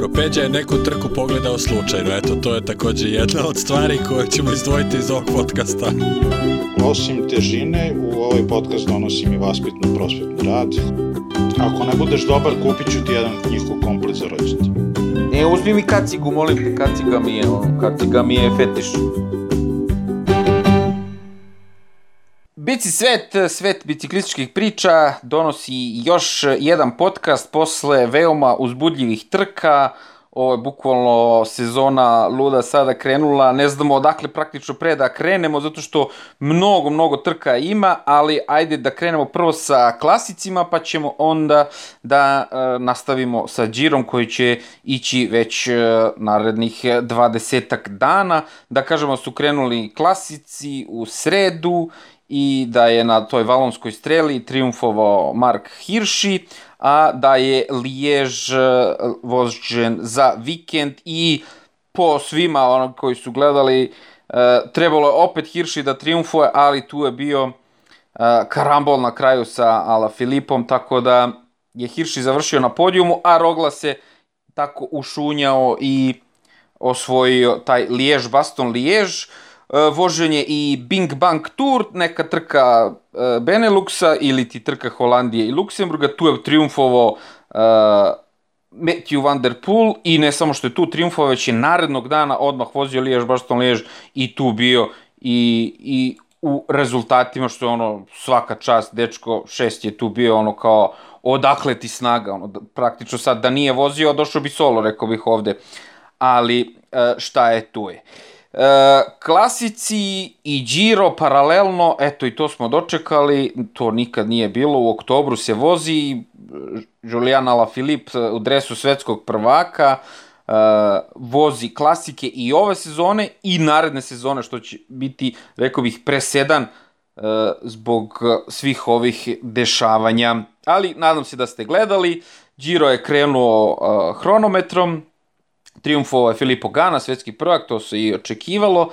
Dobro, Peđa je neku trku pogledao slučajno, eto, to je takođe jedna od stvari koje ćemo izdvojiti iz ovog podcasta. Osim težine, u ovaj podcast donosim i vaspitno prosvetni rad. Ako ne budeš dobar, kupit ću ti jedan njihov komplet za rođendan. E, uzmi mi kacigu, molim te, kaciga mi je, kaciga mi je fetiš. Bici svet, svet biciklističkih priča, donosi još jedan podcast posle veoma uzbudljivih trka. Ovo je bukvalno sezona luda sada krenula, ne znamo odakle praktično pre da krenemo, zato što mnogo, mnogo trka ima, ali ajde da krenemo prvo sa klasicima, pa ćemo onda da e, nastavimo sa Girom koji će ići već e, narednih 20 dana. Da kažemo su krenuli klasici u sredu i da je na toj valonskoj streli triumfovao Mark Hirschi, a da je Lijež e, vožđen za vikend i po svima ono koji su gledali e, trebalo je opet Hirschi da triumfuje, ali tu je bio e, karambol na kraju sa Ala Filipom, tako da je Hirschi završio na podijumu, a Rogla se tako ušunjao i osvojio taj Lijež, Baston Lijež. E, voženje i Bing Bang Tour, neka trka e, Beneluxa ili ti trka Holandije i Luksemburga, tu je triumfovao uh, Matthew Van Der Poel i ne samo što je tu triumfovao, već je narednog dana odmah vozio Lijež, Barston Lijež i tu bio i, i u rezultatima što je ono svaka čast, dečko šest je tu bio ono kao odakle ti snaga, ono, praktično sad da nije vozio, došao bi solo, rekao bih ovde, ali šta je tu je. E, klasici i Giro paralelno, eto i to smo dočekali, to nikad nije bilo, u oktobru se vozi, Julian Alaphilippe u dresu svetskog prvaka, e, vozi klasike i ove sezone i naredne sezone, što će biti, rekao bih, presedan e, zbog svih ovih dešavanja. Ali nadam se da ste gledali, Giro je krenuo uh, hronometrom, Triumfovao je Gana, svetski prvak, to se i očekivalo.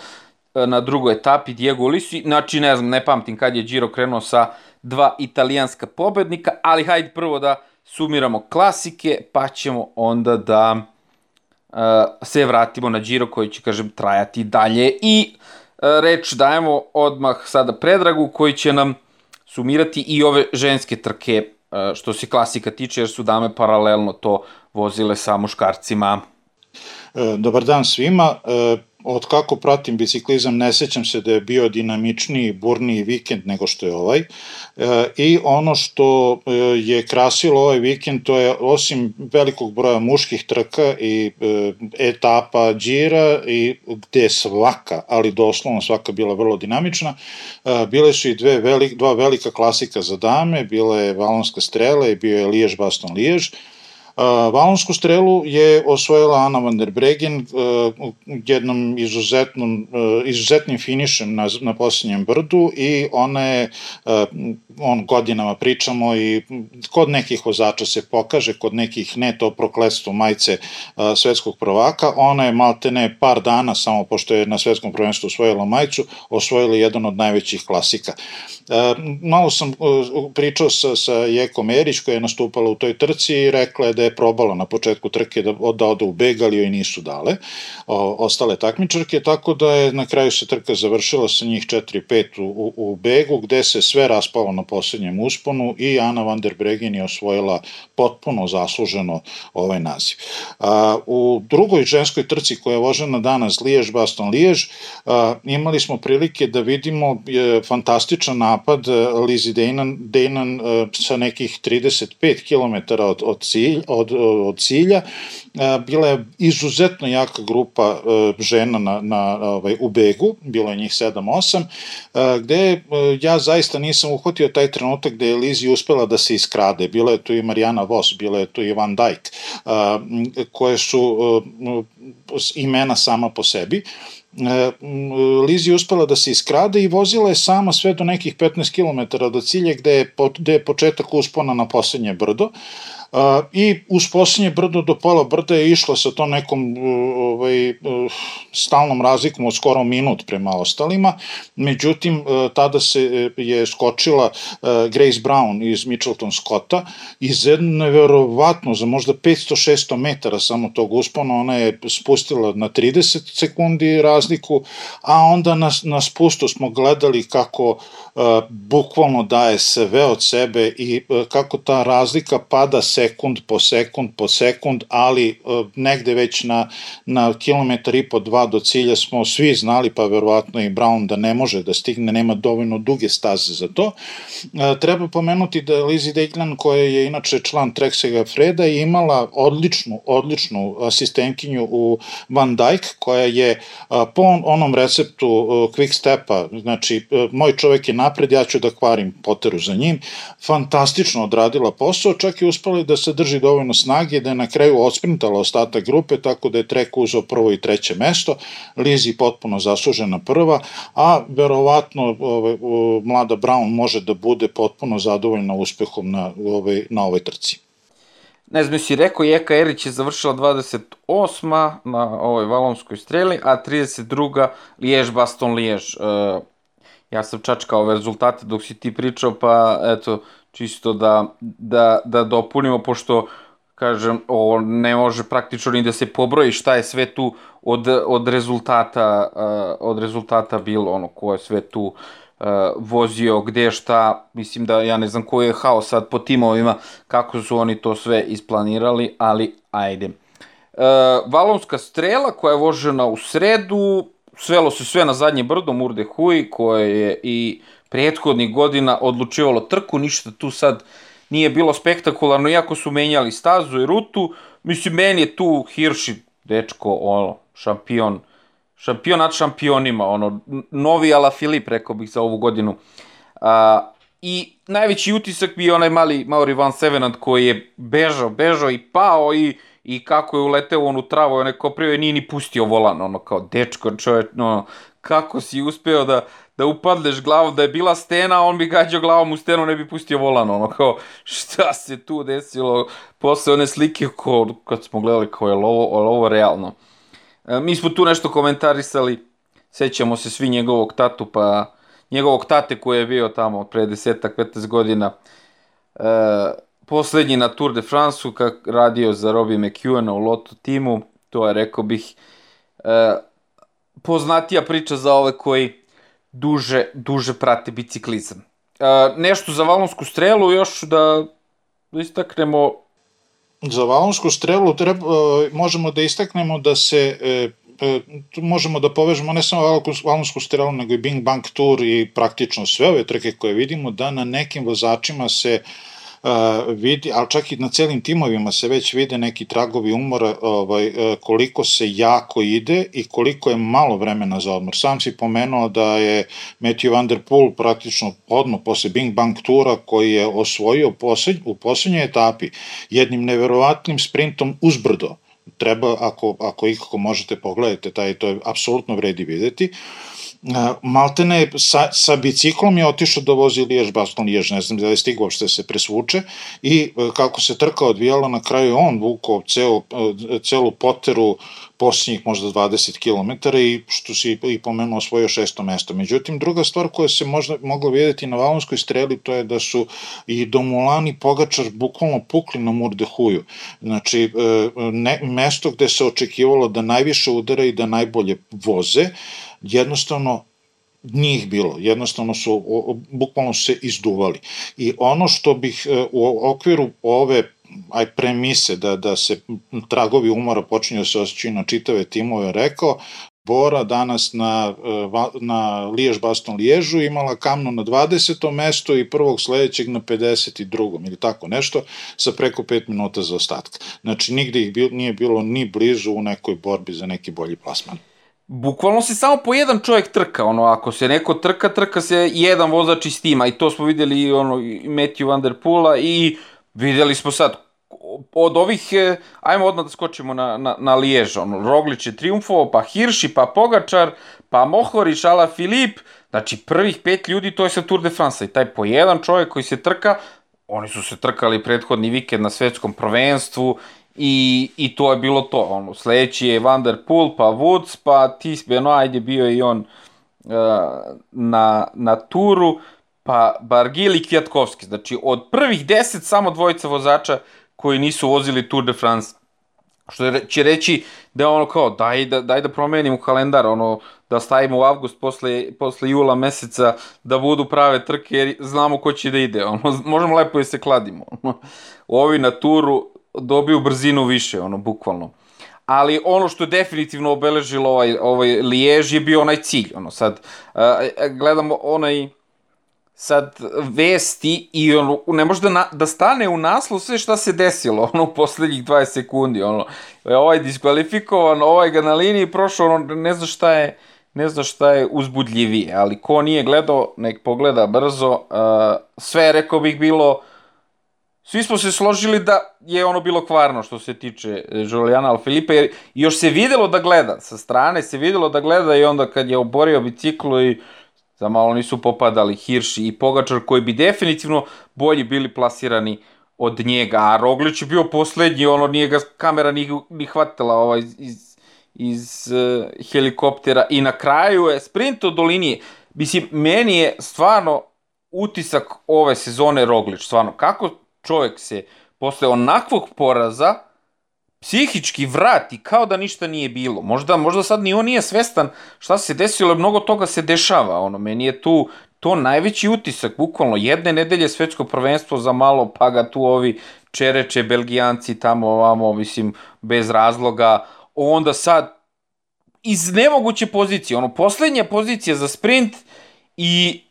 E, na drugoj etapi Diego Ulisi, znači ne znam, ne pamtim kad je Giro krenuo sa dva italijanska pobednika, ali hajde prvo da sumiramo klasike, pa ćemo onda da uh, se vratimo na Giro koji će, kažem, trajati dalje. I uh, reč dajemo odmah sada Predragu koji će nam sumirati i ove ženske trke uh, što se klasika tiče, jer su dame paralelno to vozile sa muškarcima. E, dobar dan svima. E, od kako pratim biciklizam, ne sećam se da je bio dinamičniji, burniji vikend nego što je ovaj. E, I ono što je krasilo ovaj vikend, to je osim velikog broja muških trka i etapa džira, i gde svaka, ali doslovno svaka bila vrlo dinamična, bile su i dve velik, dva velika klasika za dame, bila je Valonska strela i bio je Lijež Baston Lijež. Valonsku strelu je osvojila Ana van der Bregen jednom izuzetnom, izuzetnim finišem na, na posljednjem brdu i ona je, on godinama pričamo i kod nekih vozača se pokaže, kod nekih ne to prokletstvo majce svetskog prvaka, ona je maltene par dana, samo pošto je na svetskom prvenstvu osvojila majcu, osvojila jedan od najvećih klasika. Malo sam pričao sa, sa Jekom Erić koja je nastupala u toj trci i rekla je da je probala na početku trke da, da ode u beg, ali joj nisu dale o, ostale takmičarke, tako da je na kraju se trka završila sa njih 4-5 u, u begu, gde se sve raspalo na poslednjem usponu i Ana van der Bregen je osvojila potpuno zasluženo ovaj naziv. A, u drugoj ženskoj trci koja je vožena danas Lijež, Baston Lijež, a, imali smo prilike da vidimo je, fantastičan napad Lizi Dejnan, Dejnan sa nekih 35 km od, od, cilj, od, od cilja. Bila je izuzetno jaka grupa žena na, na, ovaj, u Begu, bilo je njih 7-8, gde ja zaista nisam uhvatio taj trenutak gde je Lizi uspela da se iskrade. Bila je tu i Marijana Vos, bila je tu i Van Dijk, koje su imena sama po sebi. Lizi uspela da se iskrade i vozila je sama sve do nekih 15 km do cilja gde je, gde je početak uspona na poslednje brdo I uz posljednje brdo do pola brda je išla sa to nekom ovaj, stalnom razlikom od skoro minut prema ostalima, međutim tada se je skočila Grace Brown iz Mitchelton Scotta i za neverovatno, za možda 500-600 metara samo tog uspona, ona je spustila na 30 sekundi razliku, a onda na, na spustu smo gledali kako bukvalno daje sve od sebe i kako ta razlika pada sekund po sekund po sekund, ali uh, negde već na, na kilometar i po dva do cilja smo svi znali, pa verovatno i Brown da ne može da stigne, nema dovoljno duge staze za to. Uh, treba pomenuti da Lizzie Deglan, koja je inače član Treksega Freda, je imala odličnu, odličnu asistentkinju u Van Dijk, koja je po onom receptu quick stepa, znači moj čovek je napred, ja ću da kvarim poteru za njim, fantastično odradila posao, čak i uspela da se drži dovoljno snage, da je na kraju osprintala ostatak grupe, tako da je Trek uzao prvo i treće mesto, Lizi potpuno zaslužena prva, a verovatno ove, mlada Brown može da bude potpuno zadovoljna uspehom na, ove, na ovoj trci. Ne znam, si rekao, Jeka Erić je završila 28. na ovoj valonskoj streli, a 32. Lijež Baston Lijež. Uh, ja sam čačkao ove rezultate dok si ti pričao, pa eto, čisto da, da, da dopunimo, pošto kažem, ovo ne može praktično ni da se pobroji šta je sve tu od, od rezultata uh, od rezultata bilo, ono, ko je sve tu uh, uh, vozio gde šta, mislim da ja ne znam koji je haos sad po timovima, kako su oni to sve isplanirali, ali ajde. Uh, Valonska strela koja je vožena u sredu, svelo se sve na zadnje brdo Murde Hui, koje je i prethodnih godina odlučivalo trku, ništa tu sad nije bilo spektakularno, iako su menjali stazu i rutu, mislim, meni je tu Hirši, dečko, ono, šampion, šampion nad šampionima, ono, novi Ala Filip, rekao bih, za ovu godinu. A, I najveći utisak bio onaj mali Mauri Van Sevenant koji je bežao, bežao i pao i, i kako je uleteo onu travu, on je koprio i nije ni pustio volan, ono kao dečko čoveč, no, kako si uspeo da, da upadneš glavom, da je bila stena, on bi gađao glavom u stenu, ne bi pustio volan, ono kao šta se tu desilo posle one slike ko, kad smo gledali kao je ovo, je ovo realno. E, mi smo tu nešto komentarisali, sećamo se svi njegovog tatu, pa njegovog tate koji je bio tamo pre desetak, 15 godina, e, poslednji na Tour de France-u, kak radio za Robbie McEwena u Loto timu, to je, rekao bih, e, poznatija priča za ove koji duže, duže prate biciklizam. E, nešto za valonsku strelu još da istaknemo Za valonsku strelu treba, e, možemo da istaknemo da se e, e, tu možemo da povežemo ne samo valonsku strelu, nego i Bing Bang Tour i praktično sve ove trke koje vidimo, da na nekim vozačima se uh, vidi, ali čak i na celim timovima se već vide neki tragovi umora ovaj, e, koliko se jako ide i koliko je malo vremena za odmor. Sam si pomenuo da je Matthew Van Der Poel praktično odmah posle Bing Bang tura koji je osvojio posled, u poslednjoj etapi jednim neverovatnim sprintom uzbrdo treba, ako, ako ikako možete pogledati, taj, to je apsolutno vredi videti. Uh, Maltene sa, sa biciklom je otišao da vozi Lijež, Baston Lijež, ne znam da je stigao što se presvuče i e, kako se trka odvijala na kraju on vukao ceo, e, celu poteru posljednjih možda 20 km i što si i pomenuo svoje šesto mesto. Međutim, druga stvar koja se možda mogla videti na Valonskoj streli to je da su i Domulani Pogačar bukvalno pukli na Murdehuju. Znači, e, ne, mesto gde se očekivalo da najviše udara i da najbolje voze, jednostavno njih bilo, jednostavno su, bukvalno se izduvali. I ono što bih e, u okviru ove aj premise da, da se tragovi umora počinju da se osjećaju na čitave timove rekao, Bora danas na, e, na Lijež Baston Liježu imala kamnu na 20. mesto i prvog sledećeg na 52. ili tako nešto sa preko 5 minuta za ostatka. Znači nigde ih bil, nije bilo ni blizu u nekoj borbi za neki bolji plasman bukvalno se samo po jedan čovjek trka, ono, ako se neko trka, trka se jedan vozač iz tima. I to smo videli ono, Matthew Van Der Poola i videli smo sad, od ovih, e, ajmo odmah da skočimo na, na, na Lijež, ono, Roglič je triumfovao, pa Hirši, pa Pogačar, pa Mohoriš, Ala Filip, znači prvih pet ljudi to je sa Tour de France i taj po jedan čovjek koji se trka, oni su se trkali prethodni vikend na svetskom prvenstvu i, i to je bilo to. Ono, sledeći je Van der Poel, pa Woods, pa Tis Benoit je bio i on uh, na, na turu, pa Bargil i Kvjatkovski. Znači, od prvih deset samo dvojica vozača koji nisu vozili Tour de France. Što će reći da je ono kao, daj da, daj da promenimo kalendar, ono, da stavimo u avgust posle, posle jula meseca da budu prave trke jer znamo ko će da ide. Ono, možemo lepo da se kladimo. Ono, ovi na turu dobiju brzinu više, ono, bukvalno. Ali ono što je definitivno obeležilo ovaj, ovaj Lijež je bio onaj cilj. Ono, sad, uh, gledamo onaj sad vesti i ono, ne može da, na, da stane u naslov sve šta se desilo ono, u poslednjih 20 sekundi. Ono, ovaj diskvalifikovan, ovaj ga na liniji prošao, ono, ne zna šta je ne zna šta je uzbudljivije, ali ko nije gledao, nek pogleda brzo. Uh, sve, rekao bih, bilo... Svi smo se složili da je ono bilo kvarno što se tiče Julijana Alfilipe, jer još se videlo da gleda, sa strane se videlo da gleda i onda kad je oborio biciklu i za malo nisu popadali Hirši i Pogačar koji bi definitivno bolji bili plasirani od njega, a Roglić je bio poslednji, ono nije ga kamera ni, ni hvatila ovaj, iz, iz uh, helikoptera i na kraju je sprint do linije. Mislim, meni je stvarno utisak ove sezone Roglič, stvarno, kako čovjek se posle onakvog poraza psihički vrati kao da ništa nije bilo. Možda, možda sad ni on nije svestan šta se desilo, mnogo toga se dešava. Ono, meni je tu to najveći utisak, bukvalno jedne nedelje svetsko prvenstvo za malo, pa ga tu ovi čereče, belgijanci tamo ovamo, mislim, bez razloga, onda sad iz nemoguće pozicije, ono, poslednja pozicija za sprint i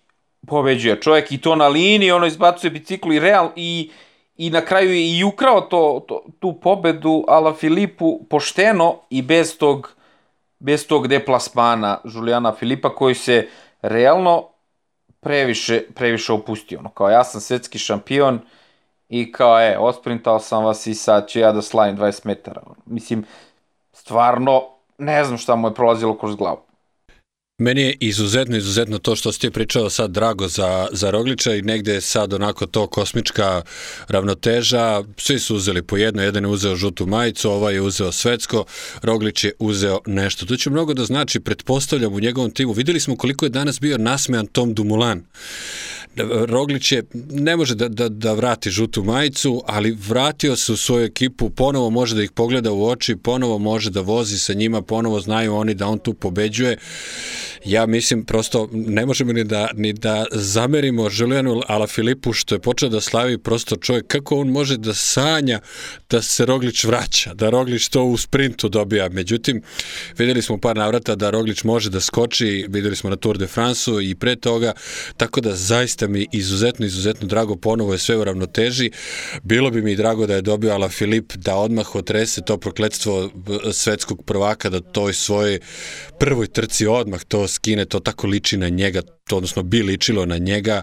pobeđuje čovjek i to na liniji, ono izbacuje biciklu i real i, i na kraju je i ukrao to, to, tu pobedu Ala Filipu pošteno i bez tog bez tog deplasmana Julijana Filipa koji se realno previše, previše opustio. Ono, kao ja sam svetski šampion i kao e, osprintao sam vas i sad ću ja da slavim 20 metara. Mislim, stvarno ne znam šta mu je prolazilo kroz glavu. Meni je izuzetno, izuzetno to što ste pričao sad drago za, za Rogliča i negde je sad onako to kosmička ravnoteža. Svi su uzeli po jedno, jedan je uzeo žutu majicu, ovaj je uzeo svetsko, Roglič je uzeo nešto. To će mnogo da znači, pretpostavljam u njegovom timu. Videli smo koliko je danas bio nasmejan Tom Dumoulin. Roglić je, ne može da, da, da vrati žutu majicu, ali vratio se u svoju ekipu, ponovo može da ih pogleda u oči, ponovo može da vozi sa njima, ponovo znaju oni da on tu pobeđuje. Ja mislim, prosto ne možemo ni da, ni da zamerimo Julianu Filipu što je počeo da slavi prosto čovjek, kako on može da sanja da se Roglić vraća, da Roglić to u sprintu dobija. Međutim, videli smo par navrata da Roglić može da skoči, videli smo na Tour de France i pre toga, tako da zaista mi izuzetno, izuzetno drago, ponovo je sve u ravnoteži. Bilo bi mi drago da je dobio Ala Filip da odmah otrese to prokledstvo svetskog prvaka, da toj svojoj prvoj trci odmah to skine, to tako liči na njega, to odnosno bi ličilo na njega,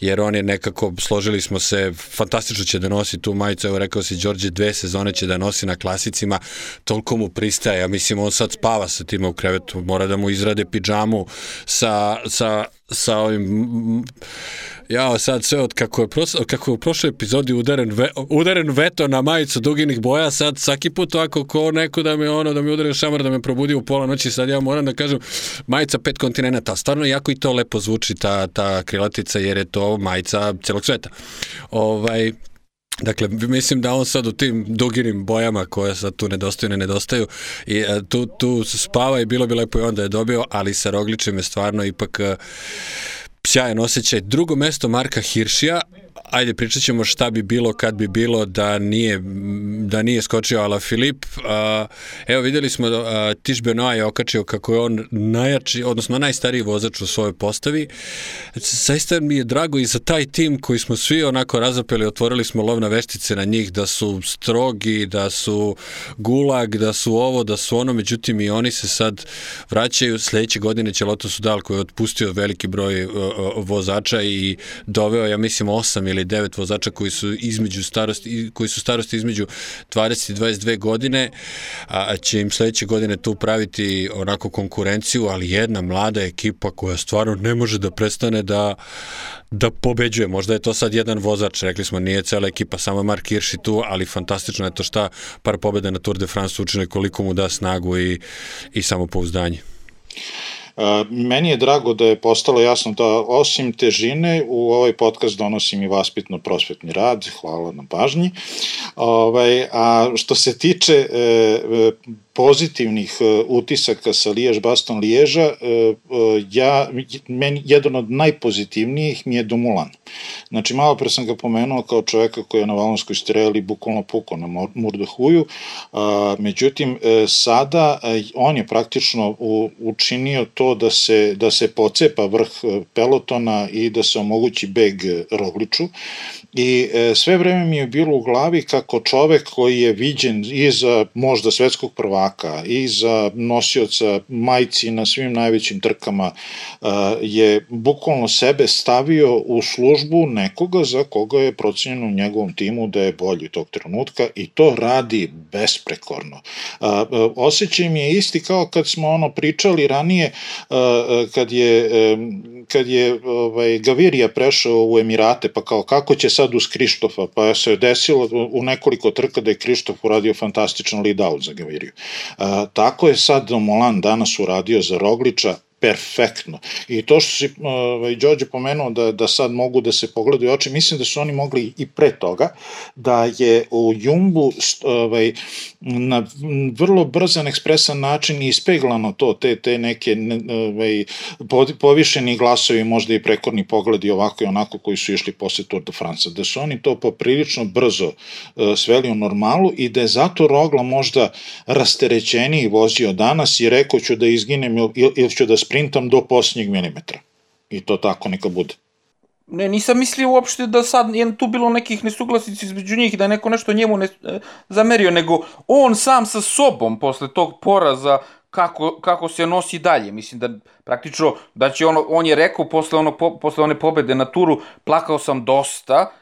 jer on je nekako, složili smo se, fantastično će da nosi tu majicu, evo rekao si Đorđe, dve sezone će da nosi na klasicima, toliko mu pristaje, ja mislim on sad spava sa tima u krevetu, mora da mu izrade pidžamu sa, sa sa ovim ja sad sve od kako je, pros, kako je u prošloj epizodi udaren, ve, udaren veto na majicu duginih boja, sad svaki put ovako ko neko da me ono, da mi udari šamar, da me probudi u pola noći, sad ja moram da kažem majica pet kontinenta, stvarno jako i to lepo zvuči ta, ta krilatica jer je to majica celog sveta. Ovaj, Dakle, mislim da on sad u tim duginim bojama koje sad tu nedostaju, ne nedostaju, i e, tu, tu spava i bilo bi lepo i onda je dobio, ali sa Rogličem je stvarno ipak uh, sjajan osjećaj. Drugo mesto Marka Hiršija, ajde pričat ćemo šta bi bilo kad bi bilo da nije, da nije skočio Ala Filip. evo videli smo da Tiš Benoa je okačio kako je on najjači, odnosno najstariji vozač u svojoj postavi. Zaista mi je drago i za taj tim koji smo svi onako razapeli, otvorili smo lovna veštice na njih da su strogi, da su gulag, da su ovo, da su ono, međutim i oni se sad vraćaju. Sledeće godine će Loto Sudal koji je otpustio veliki broj vozača i doveo, ja mislim, osam ili devet vozača koji su između starosti, koji su starosti između 20 i 22 godine, a, će im sledeće godine tu praviti onako konkurenciju, ali jedna mlada ekipa koja stvarno ne može da prestane da, da pobeđuje. Možda je to sad jedan vozač, rekli smo nije cela ekipa, samo Mark Hirschi tu, ali fantastično je to šta par pobjede na Tour de France učine, koliko mu da snagu i, i samopouzdanje. Meni je drago da je postalo jasno da osim težine u ovaj podcast donosim i vaspitno-prosvetni rad, hvala na pažnji. Ovaj, a što se tiče e, e pozitivnih e, utisaka sa Lijež Baston Liježa, e, e, ja, meni, jedan od najpozitivnijih mi je Domulan. Znači, malo pre sam ga pomenuo kao čoveka koji je na Valonskoj streli bukvalno puko na Murdahuju, međutim, sada on je praktično učinio to da se, da se pocepa vrh pelotona i da se omogući beg Rogliču i sve vreme mi je bilo u glavi kako čovek koji je viđen iza možda svetskog prva prvaka i za nosioca majci na svim najvećim trkama je bukvalno sebe stavio u službu nekoga za koga je procenjeno u njegovom timu da je bolji tog trenutka i to radi besprekorno. Osećaj mi je isti kao kad smo ono pričali ranije kad je kad je ovaj, Gavirija prešao u Emirate, pa kao kako će sad uz Krištofa, pa se desilo u nekoliko trka da je Krištof uradio fantastičan lead out za Gaviriju. A, tako je sad Molan danas uradio za Rogliča, perfektno. I to što si ovaj, Đorđe pomenuo da, da sad mogu da se pogledaju oči, mislim da su oni mogli i pre toga, da je u Jumbu ovaj, na vrlo brzan, ekspresan način ispeglano to, te, te neke ovaj, povišeni glasovi, možda i prekorni pogledi ovako i onako koji su išli posle Tour de France, da su oni to poprilično brzo uh, sveli u normalu i da je zato Rogla možda rasterećeniji vozio danas i rekao ću da izginem ili, ili ću da sprintam do posljednjeg milimetra. I to tako neka bude. Ne, nisam mislio uopšte da sad je tu bilo nekih nesuglasica između njih, da je neko nešto njemu ne e, zamerio, nego on sam sa sobom posle tog poraza kako, kako se nosi dalje. Mislim da praktično, da će ono, on je rekao posle, ono, po, posle one pobede na turu, plakao sam dosta,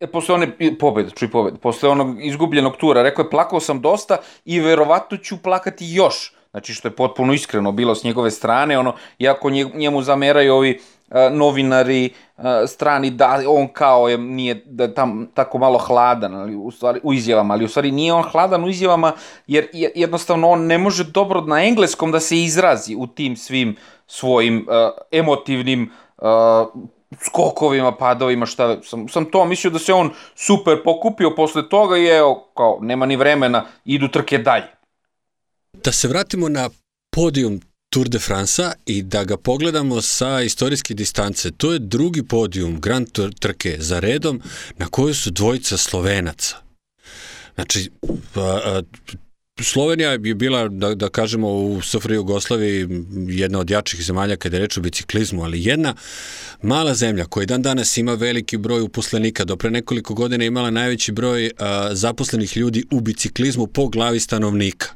e, posle one pobede, čuj pobede, posle onog izgubljenog tura, rekao je plakao sam dosta i verovatno ću plakati još Znači, što je potpuno iskreno bilo s njegove strane, ono, iako njemu zameraju ovi uh, novinari uh, strani da on kao je, nije da tam tako malo hladan ali u, stvari, u izjavama, ali u stvari nije on hladan u izjavama jer jednostavno on ne može dobro na engleskom da se izrazi u tim svim svojim uh, emotivnim skokovima, padovima, šta sam, sam to mislio da se on super pokupio posle toga i evo, kao, nema ni vremena, idu trke dalje. Da se vratimo na podijum Tour de France-a i da ga pogledamo sa istorijske distance. To je drugi podijum Grand Tour trke za redom na kojoj su dvojica Slovenaca. Znači, Slovenija je bila, da, da kažemo, u SFRJ Jugoslaviji jedna od jačih zemalja kada je reč o biciklizmu, ali jedna mala zemlja koja dan danas ima veliki broj uposlenika, do pre nekoliko godina imala najveći broj a, zaposlenih ljudi u biciklizmu po glavi stanovnika.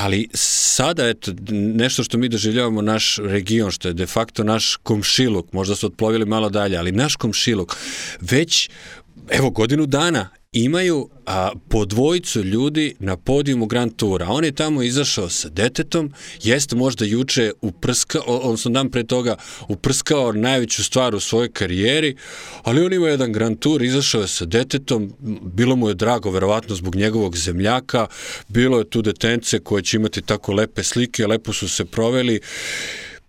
Ali sada, eto, nešto što mi doživljavamo naš region, što je de facto naš komšiluk, možda su otplovili malo dalje, ali naš komšiluk, već evo godinu dana imaju a, po dvojicu ljudi na podijumu Grand Toura. On je tamo izašao sa detetom, jeste možda juče uprskao, odnosno dan pre toga uprskao najveću stvar u svojoj karijeri, ali on ima jedan Grand Tour, izašao je sa detetom, bilo mu je drago, verovatno zbog njegovog zemljaka, bilo je tu detence koje će imati tako lepe slike, lepo su se proveli,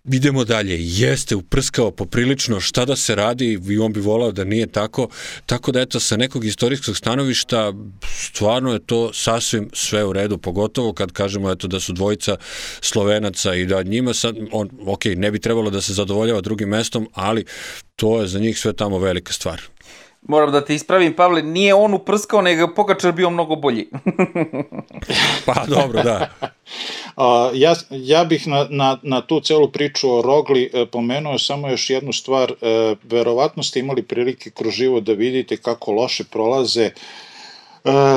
idemo dalje, jeste uprskao poprilično šta da se radi i on bi volao da nije tako, tako da eto sa nekog istorijskog stanovišta stvarno je to sasvim sve u redu, pogotovo kad kažemo eto da su dvojica Slovenaca i da njima sad, on, ok, ne bi trebalo da se zadovoljava drugim mestom, ali to je za njih sve tamo velika stvar. Moram da te ispravim, Pavle, nije on uprskao, nego Pogačar bio mnogo bolji. pa dobro, da. A, ja, ja bih na, na, na tu celu priču o Rogli e, pomenuo samo još jednu stvar. E, verovatno ste imali prilike kroz život da vidite kako loše prolaze E,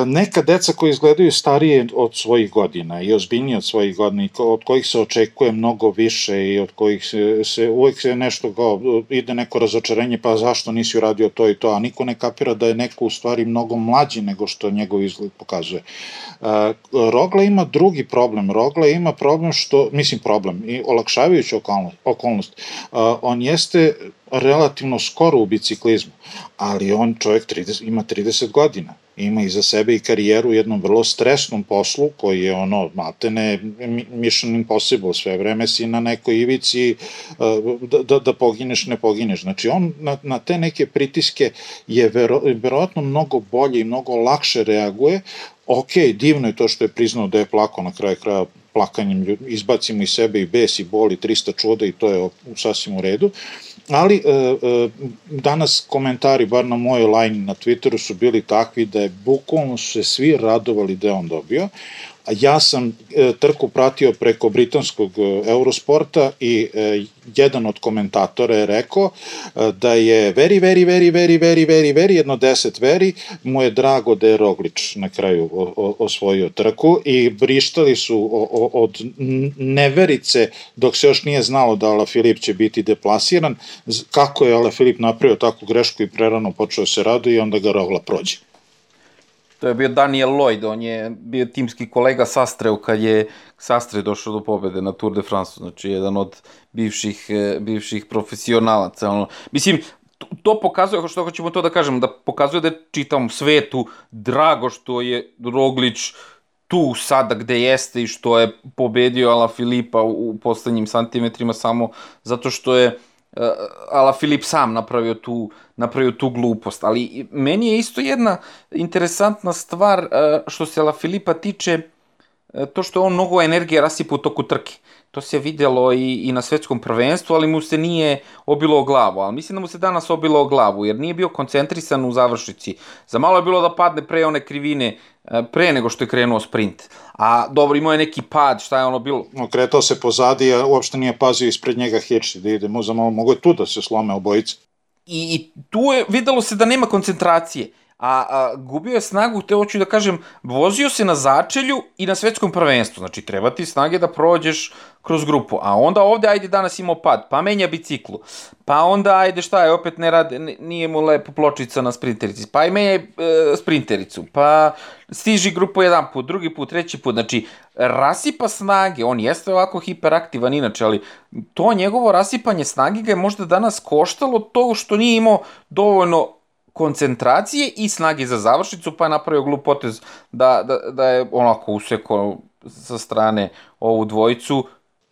neka deca koji izgledaju starije od svojih godina i ozbiljnije od svojih godina od kojih se očekuje mnogo više i od kojih se, se uvek se nešto kao ide neko razočarenje pa zašto nisi uradio to i to, a niko ne kapira da je neko u stvari mnogo mlađi nego što njegov izgled pokazuje. E, Rogla ima drugi problem. Rogla ima problem što, mislim problem, i olakšavajući okolnost. okolnost. On jeste relativno skoro u biciklizmu, ali on čovjek 30, ima 30 godina ima iza sebe i karijeru u jednom vrlo stresnom poslu koji je ono, matene, mission impossible, sve vreme si na nekoj ivici e, da, da, da pogineš, ne pogineš. Znači on na, na te neke pritiske je vero, verovatno mnogo bolje i mnogo lakše reaguje. Ok, divno je to što je priznao da je plako na kraju kraja plakanjem, izbacimo iz sebe i bes i boli 300 čuda i to je sasvim u redu. Ali e, e, danas komentari, bar na mojoj line na Twitteru su bili takvi da je bukvalno se svi radovali da je on dobio, ja sam e, trku pratio preko britanskog e, Eurosporta i e, jedan od komentatora je rekao da je very, very, very, very, very, very, very, jedno deset veri, mu je drago da je Roglič na kraju osvojio trku i brištali su od neverice dok se još nije znalo da Ala Filip će biti deplasiran, kako je Ala Filip napravio takvu grešku i prerano počeo se radu i onda ga Rogla prođe. To je bio Daniel Lloyd, on je bio timski kolega Sastreu kad je Sastre došao do pobede na Tour de France, znači jedan od bivših, e, bivših profesionalaca. Ono. Mislim, to pokazuje, što hoćemo to da kažem, da pokazuje da je čitam svetu drago što je Roglić tu sada gde jeste i što je pobedio Ala Filipa u poslednjim santimetrima samo zato što je uh, Ala Filip sam napravio tu, napravio tu glupost. Ali meni je isto jedna interesantna stvar uh, što se Ala Filipa tiče uh, to što on mnogo energije rasipa u toku trke. To se videlo i, i na svetskom prvenstvu, ali mu se nije obilo o glavu. Ali mislim da mu se danas obilo o glavu, jer nije bio koncentrisan u završnici. Za malo je bilo da padne pre one krivine, pre nego što je krenuo sprint a dobro, imao je neki pad, šta je ono bilo? Okretao se pozadi, a uopšte nije pazio ispred njega Hirši da ide, možda mogo je tu da se slome obojice. I, I tu je videlo se da nema koncentracije a, a gubio je snagu, te hoću da kažem, vozio se na začelju i na svetskom prvenstvu, znači treba ti snage da prođeš kroz grupu, a onda ovde ajde danas imao pad, pa menja biciklu, pa onda ajde šta je, opet ne rade, nije mu lepo pločica na sprinterici, pa i menja e, sprintericu, pa stiži grupu jedan put, drugi put, treći put, znači rasipa snage, on jeste ovako hiperaktivan inače, ali to njegovo rasipanje snage ga je možda danas koštalo to što nije imao dovoljno koncentracije i snage za završnicu, pa je napravio glup potez da, da, da je onako useko sa strane ovu dvojicu,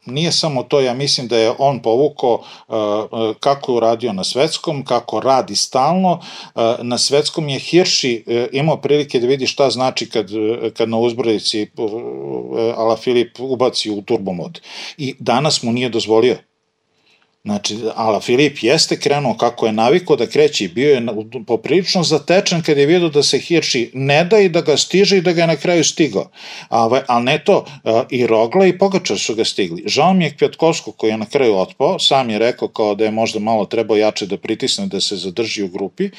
nije samo to, ja mislim da je on povukao uh, uh, kako je uradio na svetskom, kako radi stalno. Uh, na svetskom je Hirši imao prilike da vidi šta znači kad, kad na uzbrodici Ala Filip ubaci u turbomod. I danas mu nije dozvolio Znači, Ala Filip jeste krenuo kako je naviko da kreće i bio je poprilično zatečen kad je vidio da se Hirši ne da i da ga stiže i da ga je na kraju stigao. A, ali ne to, i Rogla i Pogačar su ga stigli. Žao mi je Kvjetkovsko koji je na kraju otpao, sam je rekao kao da je možda malo trebao jače da pritisne da se zadrži u grupi,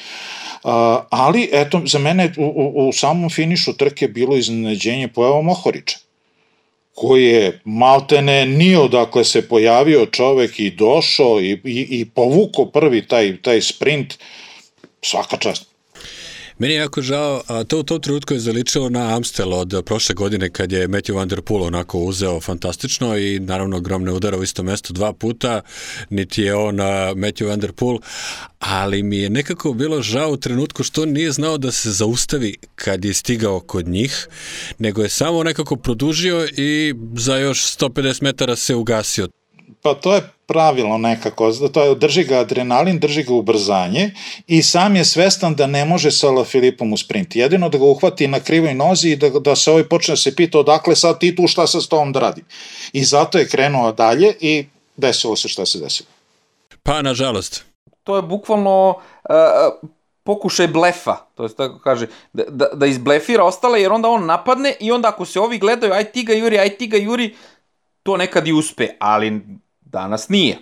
ali eto, za mene u, u, u samom finišu trke bilo iznenađenje pojava Mohorića koji je maltene nije odakle se pojavio čovek i došao i, i, i povuko prvi taj, taj sprint, svaka čast. Meni je jako žao, a to u tom trenutku je zaličalo na Amstel od prošle godine kad je Matthew Van Der Poel onako uzeo fantastično i naravno gromne udara u isto mesto dva puta, niti je on Matthew Van Der Poel, ali mi je nekako bilo žao u trenutku što nije znao da se zaustavi kad je stigao kod njih, nego je samo nekako produžio i za još 150 metara se ugasio. Pa to je pravilo nekako, to je, drži ga adrenalin, drži ga ubrzanje i sam je svestan da ne može sa La Filipom u sprint. Jedino da ga uhvati na krivoj nozi i da, da se ovaj počne da se pita odakle sad ti tu šta sa s tom da radi. I zato je krenuo dalje i desilo se šta se desilo. Pa, nažalost. To je bukvalno uh, pokušaj blefa, to je tako kaže, da, da, da izblefira ostale, jer onda on napadne i onda ako se ovi gledaju, aj ti ga juri, aj ti ga juri, to nekad i uspe, ali Danas nije.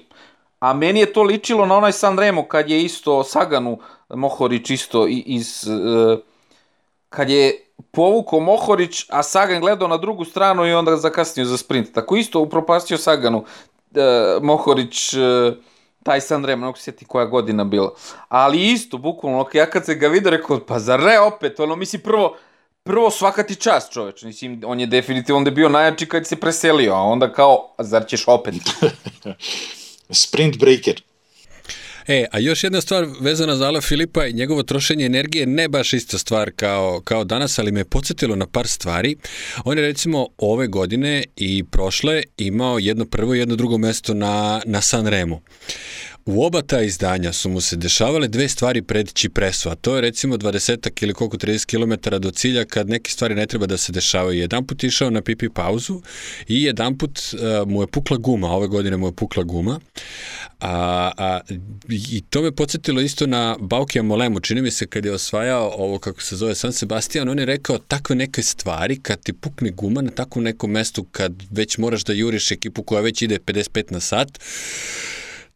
A meni je to ličilo na onaj Sanremo kad je isto Saganu Mohorić isto iz, kad je povukao Mohorić, a Sagan gledao na drugu stranu i onda zakasnio za sprint. Tako isto upropastio Saganu e, Mohorić, e, taj Sanremo, ne mogu sjeti koja godina bila. Ali isto, bukvalno, ja kad se ga vidio, rekao, pa zar ne opet, ono, misli, prvo, prvo svaka ti čast čoveč, mislim, on je definitivno onda bio najjači kad se preselio, a onda kao, a zar ćeš opet? Sprint breaker. E, a još jedna stvar vezana za Ala Filipa i njegovo trošenje energije, ne baš ista stvar kao, kao danas, ali me podsjetilo na par stvari. On je recimo ove godine i prošle imao jedno prvo i jedno drugo mesto na, na Sanremu. U oba ta izdanja su mu se dešavale dve stvari pred Čipresu, a to je recimo 20 ili koliko 30 km do cilja kad neke stvari ne treba da se dešavaju. Jedan put išao na pipi pauzu i jedan put uh, mu je pukla guma, ove godine mu je pukla guma. A, a, I to me podsjetilo isto na Baukija Molemu, čini mi se kad je osvajao ovo kako se zove San Sebastian, on je rekao takve neke stvari kad ti pukne guma na takvom nekom mestu kad već moraš da juriš ekipu koja već ide 55 na sat,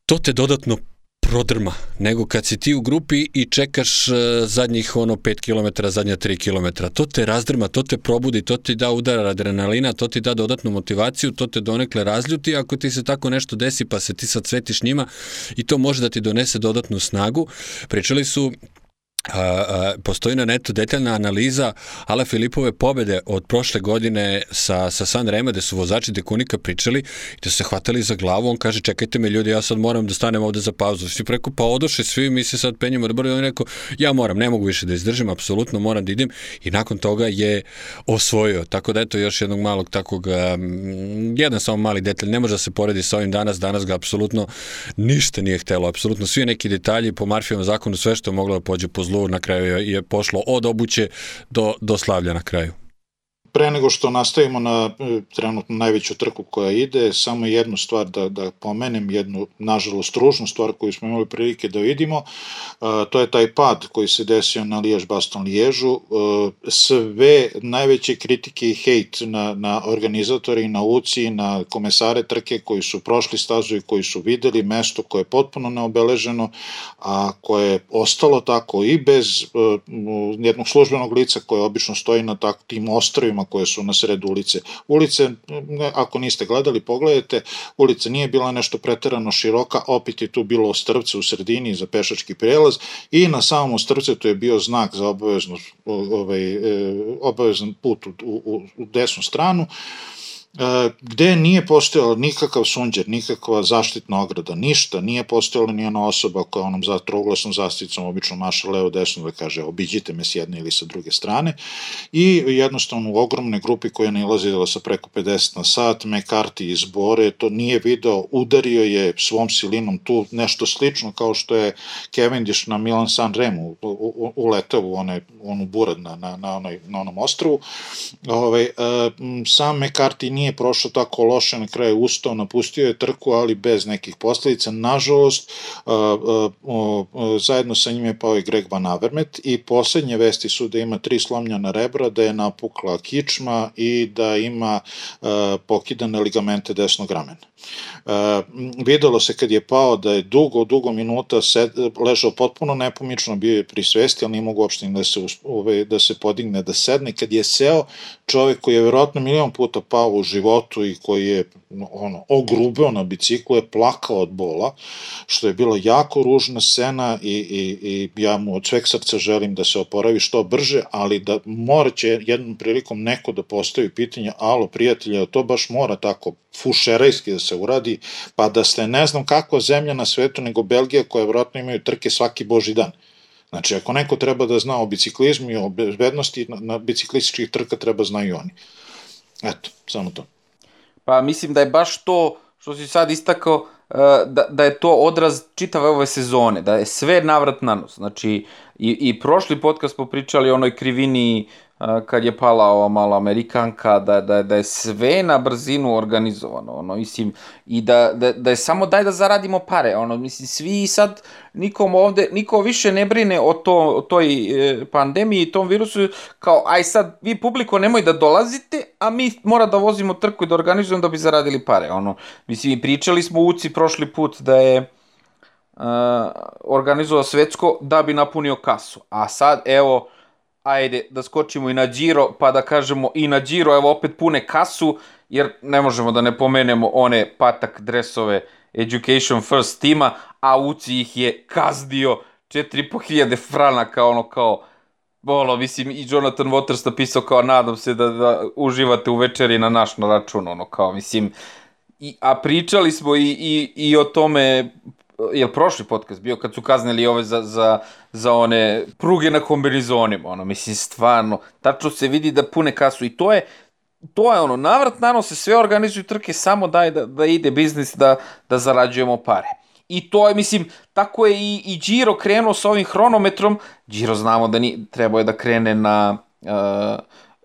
to te dodatno prodrma, nego kad si ti u grupi i čekaš uh, zadnjih ono 5 km, zadnja 3 km. To te razdrma, to te probudi, to ti da udar adrenalina, to ti da dodatnu motivaciju, to te donekle razljuti. Ako ti se tako nešto desi pa se ti sad svetiš njima i to može da ti donese dodatnu snagu. Pričali su a, postoji na netu detaljna analiza Ala Filipove pobede od prošle godine sa, sa San Rema, gde su vozači Dekunika pričali i da se hvatali za glavu, on kaže čekajte me ljudi, ja sad moram da stanem ovde za pauzu. Svi preko pa odoše svi, mi se sad penjemo da on rekao, ja moram, ne mogu više da izdržim, apsolutno moram da idem. I nakon toga je osvojio. Tako da eto još jednog malog takvog, um, jedan samo mali detalj, ne može da se poredi sa ovim danas, danas ga apsolutno ništa nije htelo, apsolutno svi neki detalji po Marfijevom zakonu, sve što je moglo da pođe po zlu zlu na kraju je pošlo od obuće do, do slavlja na kraju. Pre nego što nastavimo na e, trenutno najveću trku koja ide, samo jednu stvar da, da pomenem, jednu, nažalost, ružnu stvar koju smo imali prilike da vidimo, a, to je taj pad koji se desio na Lijež Baston Liježu. E, sve najveće kritike i hejt na, na organizatori na UCI, na komesare trke koji su prošli stazu i koji su videli mesto koje je potpuno neobeleženo, a koje je ostalo tako i bez e, jednog službenog lica koje obično stoji na tak, tim ostrovima koje su na sredu ulice. Ulice, ako niste gledali, pogledajte, ulica nije bila nešto preterano široka, opet je tu bilo ostrvce u sredini za pešački prelaz i na samom ostrvce to je bio znak za obavezno, ovaj, e, obavezan put u, u, u desnu stranu gde nije postojala nikakav sunđer, nikakva zaštitna ograda, ništa, nije postojala ni ona osoba koja onom za troglasnom zasticom obično maša levo desno da kaže obiđite me s jedne ili sa druge strane i jednostavno u ogromne grupi koja je nalazila sa preko 50 na sat, McCarthy izbore, to nije video, udario je svom silinom tu nešto slično kao što je Cavendish na Milan San Remu uletao u one, onu burad na, na, na, onoj, na onom ostrovu. Ove, ovaj, sam McCarthy nije nije prošao tako loše, na kraju ustao, napustio je trku, ali bez nekih posledica. Nažalost, zajedno sa njim je pao i Greg Van Avermet i poslednje vesti su da ima tri slomljena rebra, da je napukla kičma i da ima pokidane ligamente desnog ramena. Uh, videlo se kad je pao da je dugo, dugo minuta sed, ležao potpuno nepomično, bio je pri svesti, ali nije mogu uopšte da se, ove, da se podigne, da sedne. Kad je seo, čovek koji je verovatno milion puta pao u životu i koji je ono, ogrubeo na biciklu je plakao od bola, što je bilo jako ružna scena i, i, i ja mu od sveg srca želim da se oporavi što brže, ali da mora će jednom prilikom neko da postavi pitanje, alo prijatelja, to baš mora tako fušerajski da se uradi, pa da ste ne znam kakva zemlja na svetu nego Belgija koja vjerojatno imaju trke svaki boži dan. Znači, ako neko treba da zna o biciklizmu i o bezbednosti, na, na biciklističkih trka treba znaju oni. Eto, samo to. Pa mislim da je baš to što si sad istakao, e, da, da je to odraz čitave ove sezone, da je sve navrat na nos. Znači, i, i prošli podcast smo pričali o onoj krivini kad je pala ova mala Amerikanka, da, da, da je sve na brzinu organizovano, ono, mislim, i da, da, da je samo daj da zaradimo pare, ono, mislim, svi sad, nikom ovde, niko više ne brine o, to, o toj e, pandemiji i tom virusu, kao, aj sad, vi publiko nemoj da dolazite, a mi mora da vozimo trku i da organizujemo da bi zaradili pare, ono, mislim, pričali smo u UCI prošli put da je, uh, organizovao svetsko da bi napunio kasu. A sad, evo, ajde da skočimo i na Giro, pa da kažemo i na Giro, evo opet pune kasu, jer ne možemo da ne pomenemo one patak dresove Education First tima, a Uci ih je kazdio 4500 franaka, ono kao, Bolo, mislim, i Jonathan Waters napisao kao, nadam se da, da uživate u večeri na naš na račun, ono, kao, mislim, i, a pričali smo i, i, i o tome, je prošli podcast bio kad su kaznili ove za, za, za one pruge na kombinizonima, ono, mislim, stvarno, tačno se vidi da pune kasu i to je, to je ono, navrat nano se sve organizuju trke, samo daj da, da ide biznis, da, da zarađujemo pare. I to je, mislim, tako je i, i Giro krenuo sa ovim hronometrom. Giro znamo da ni, trebao je da krene na, uh,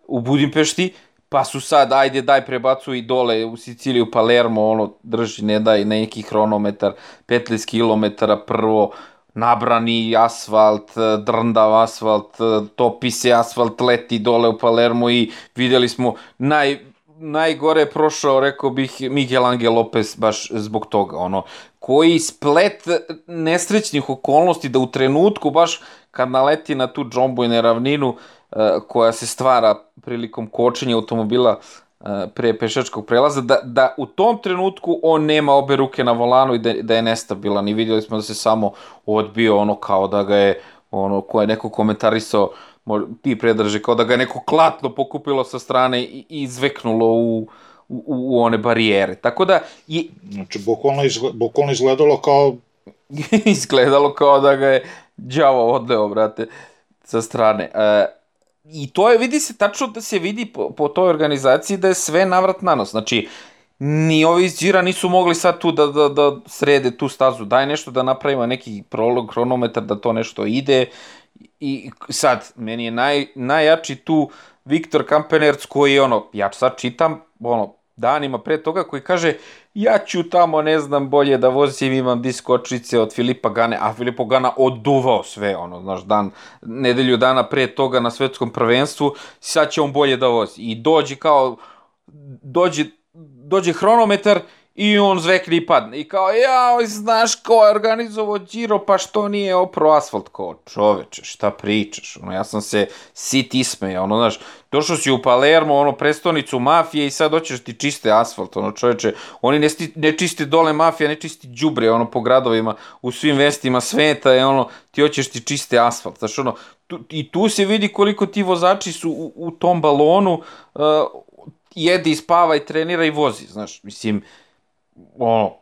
u Budimpešti, pa su sad, ajde, daj prebacu i dole u Siciliju, Palermo, ono, drži, ne daj neki hronometar, 15 km prvo, nabrani asfalt, drndav asfalt, topi se asfalt, leti dole u Palermo i videli smo naj, najgore je prošao, rekao bih, Miguel Angel Lopez baš zbog toga, ono, koji splet nesrećnih okolnosti da u trenutku, baš kad naleti na tu džombu i na ravninu, eh, koja se stvara prilikom kočenja automobila eh, pre pešačkog prelaza, da, da u tom trenutku on nema obe ruke na volanu i da, da je nestabilan i vidjeli smo da se samo odbio ono kao da ga je ono ko je neko komentarisao ti predrže kao da ga je neko klatno pokupilo sa strane i, i izveknulo u, u, u one barijere. Tako da... I... Znači, bukvalno, izgled, bukvalno izgledalo kao... izgledalo kao da ga je đavo odleo, brate, sa strane. E, I to je, vidi se, tačno da se vidi po, po toj organizaciji da je sve navrat na nos. Znači, ni ovi iz Džira nisu mogli sad tu da, da, da srede tu stazu. Daj nešto da napravimo neki prolog, hronometar, da to nešto ide. I sad, meni je naj, najjači tu Viktor Kampenerc koji je ono, ja sad čitam, ono, danima pre toga koji kaže ja ću tamo, ne znam, bolje da vozim, imam diskočice od Filipa Gane, a Filipo Gana oduvao sve, ono, znaš, dan, nedelju dana pre toga na svetskom prvenstvu, sad će on bolje da vozi. I dođe kao, dođe, dođe hronometar I on zvekne i padne. I kao, ja, znaš ko je organizovao Giro, pa što nije opro asfalt? Kao, čoveče, šta pričaš? Ono, ja sam se sit ismeja, ono, znaš, došao si u Palermo, ono, prestonicu mafije i sad hoćeš ti čiste asfalt, ono, čoveče, oni ne, sti, ne čiste dole mafija, ne čisti džubre, ono, po gradovima, u svim vestima sveta, je, ono, ti hoćeš ti čiste asfalt, znaš, ono, tu, i tu se vidi koliko ti vozači su u, u tom balonu, uh, jede i spava i trenira i vozi, znaš, mislim, uh, ono,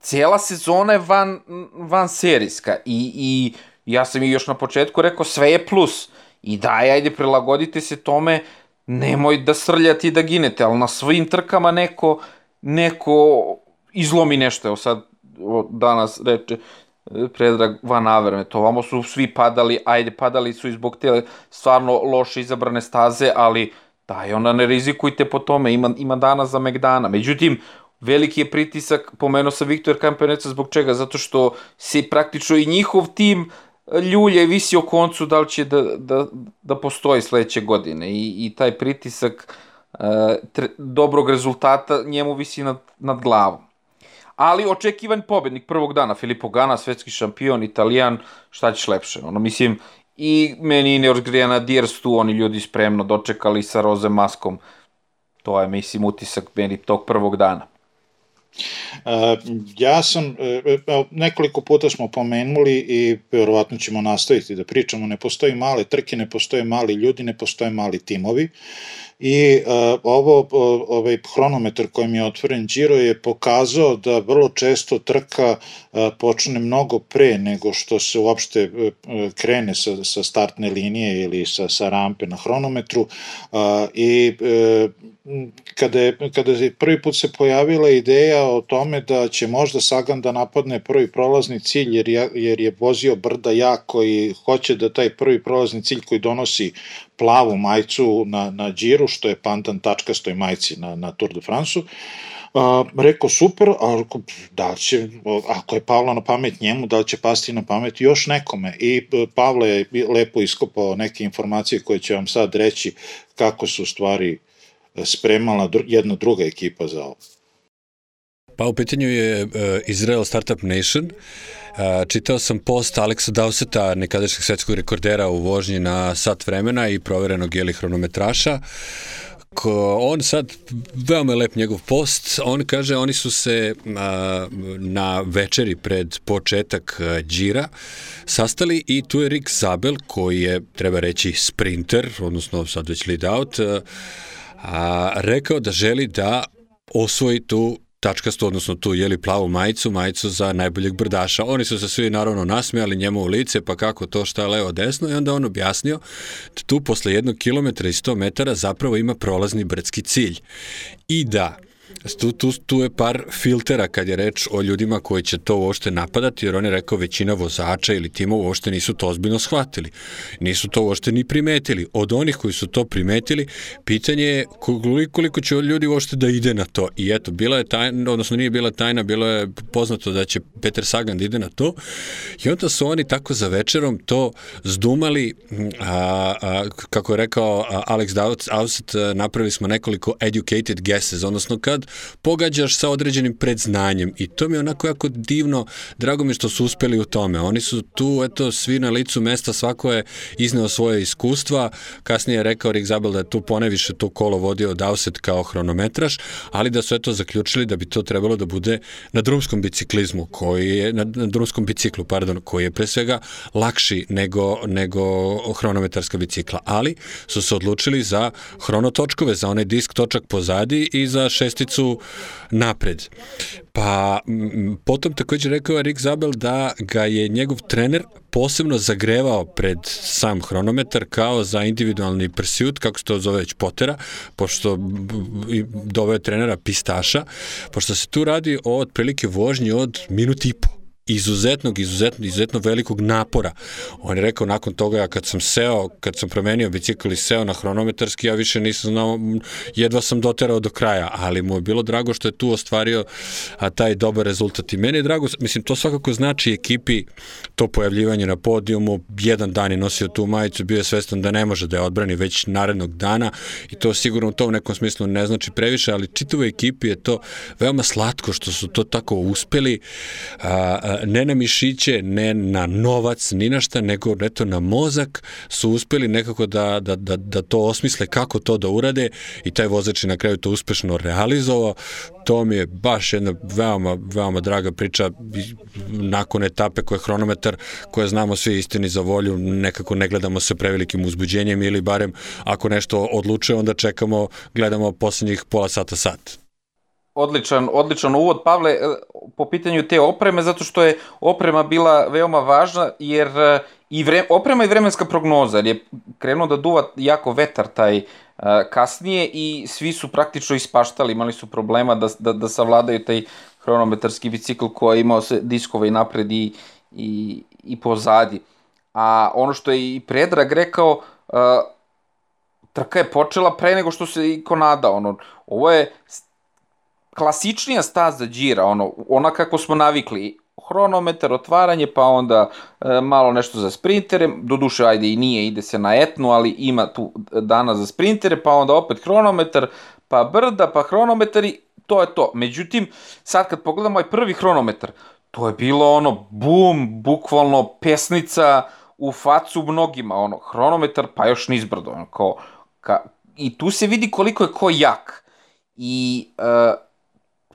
cijela sezona je van, van serijska i, i ja sam i još na početku rekao sve je plus i daj, ajde, prilagodite se tome, nemoj da srljate i da ginete, ali na svim trkama neko, neko izlomi nešto, evo sad danas reče Predrag Van Averme, to vamo su svi padali, ajde, padali su i zbog te stvarno loše izabrane staze, ali daj, onda ne rizikujte po tome, ima, ima dana za Megdana. Međutim, veliki je pritisak, pomenuo sam Viktor Kampeneca zbog čega, zato što se praktično i njihov tim ljulje visi o koncu da li će da, da, da postoji sledeće godine i, i taj pritisak uh, tre, dobrog rezultata njemu visi nad, nad glavom. Ali očekivan pobednik prvog dana, Filippo Gana, svetski šampion, italijan, šta ćeš lepše? Ono, mislim, i meni Ineos Grenadiers tu, oni ljudi spremno dočekali sa roze maskom. To je, mislim, utisak meni tog prvog dana. Ja sam, e, e, nekoliko puta smo pomenuli i verovatno ćemo nastaviti da pričamo, ne postoji male trke, ne postoje mali ljudi, ne postoje mali timovi. I uh, ovo ovaj hronometar kojim je otvoren Giro je pokazao da vrlo često trka počne mnogo pre nego što se uopšte uh, krene sa, sa startne linije ili sa, sa rampe na hronometru i uh, kada je, kada je prvi put se pojavila ideja o tome da će možda Sagan da napadne prvi prolazni cilj jer, je, jer je vozio brda jako i hoće da taj prvi prolazni cilj koji donosi plavu majcu na, na džiru, što je pandan tačkastoj majci na, na Tour de France-u, Uh, rekao super, ali da će, ako je Pavla na pamet njemu, da će pasti na pamet još nekome. I e, Pavle je lepo iskopao neke informacije koje će vam sad reći kako su stvari spremala jedna druga ekipa za ovo. Pa u pitanju je uh, Israel Startup Nation čitao sam post Aleksa Dauseta, nekadašnjeg svetskog rekordera u vožnji na sat vremena i proverenog jeli hronometraša, ko, on sad, veoma lep njegov post, on kaže oni su se a, na večeri pred početak džira sastali i tu je Rick Zabel koji je, treba reći, sprinter, odnosno sad već lead out, a, rekao da želi da osvoji tu tačkastu, odnosno tu jeli plavu majicu, majicu za najboljeg brdaša. Oni su se svi naravno nasmijali njemu u lice, pa kako to šta levo desno i onda on objasnio da tu posle jednog kilometra i 100 metara zapravo ima prolazni brdski cilj. I da, Tu, tu, tu je par filtera kad je reč o ljudima koji će to uopšte napadati, jer on je rekao većina vozača ili timova uopšte nisu to ozbiljno shvatili. Nisu to uopšte ni primetili. Od onih koji su to primetili, pitanje je koliko, će ljudi uopšte da ide na to. I eto, bila je tajna, odnosno nije bila tajna, bilo je poznato da će Peter Sagan da ide na to. I onda su oni tako za večerom to zdumali, a, a, kako je rekao Alex Dowsett, napravili smo nekoliko educated guesses, odnosno kad pogađaš sa određenim predznanjem i to mi je onako jako divno, drago mi što su uspeli u tome. Oni su tu, eto, svi na licu mesta, svako je izneo svoje iskustva, kasnije je rekao Rick Zabel da je tu poneviše to kolo vodio Dowsett kao hronometraš, ali da su eto zaključili da bi to trebalo da bude na drumskom biciklizmu, koji je, na, na drumskom biciklu, pardon, koji je pre svega lakši nego, nego hronometarska bicikla, ali su se odlučili za hronotočkove, za onaj disk točak pozadi i za šesticu su napred. Pa potom takođe rekao Rick Zabel da ga je njegov trener posebno zagrevao pred sam hronometar kao za individualni pursuit, kako se to zove već potera, pošto doveo trenera pistaša, pošto se tu radi o otprilike vožnji od minut i po izuzetnog, izuzetno, izuzetno velikog napora. On je rekao nakon toga, ja kad sam seo, kad sam promenio bicikl i seo na hronometarski, ja više nisam znao, jedva sam doterao do kraja, ali mu je bilo drago što je tu ostvario a, taj dobar rezultat. I meni je drago, mislim, to svakako znači ekipi to pojavljivanje na podijumu, jedan dan je nosio tu majicu, bio je svestan da ne može da je odbrani već narednog dana i to sigurno u tom nekom smislu ne znači previše, ali čitavoj ekipi je to veoma slatko što su to tako uspeli, a, ne na mišiće, ne na novac, ni na šta, nego eto na mozak su uspeli nekako da, da, da, da to osmisle kako to da urade i taj vozač je na kraju to uspešno realizovao. To mi je baš jedna veoma, veoma draga priča nakon etape koje je hronometar, koje znamo svi istini za volju, nekako ne gledamo se prevelikim uzbuđenjem ili barem ako nešto odlučuje, onda čekamo, gledamo poslednjih pola sata sat. Odličan, odličan uvod, Pavle, e, po pitanju te opreme, zato što je oprema bila veoma važna, jer e, i vre, oprema i vremenska prognoza, jer je krenuo da duva jako vetar taj uh, kasnije i svi su praktično ispaštali, imali su problema da, da, da savladaju taj hronometarski bicikl koji je imao se diskove i napred i, i, i pozadi. A ono što je i Predrag rekao, trka je počela pre nego što se i Konada, ono, ovo je klasičnija staza džira, ono, ona kako smo navikli, hronometar, otvaranje, pa onda e, malo nešto za sprintere, do duše, ajde i nije, ide se na etnu, ali ima tu dana za sprintere, pa onda opet hronometar, pa brda, pa hronometar i to je to. Međutim, sad kad pogledamo ovaj prvi hronometar, to je bilo ono, bum, bukvalno pesnica u facu mnogima, ono, hronometar, pa još nizbrdo, ono, kao, ka, i tu se vidi koliko je ko jak. I uh,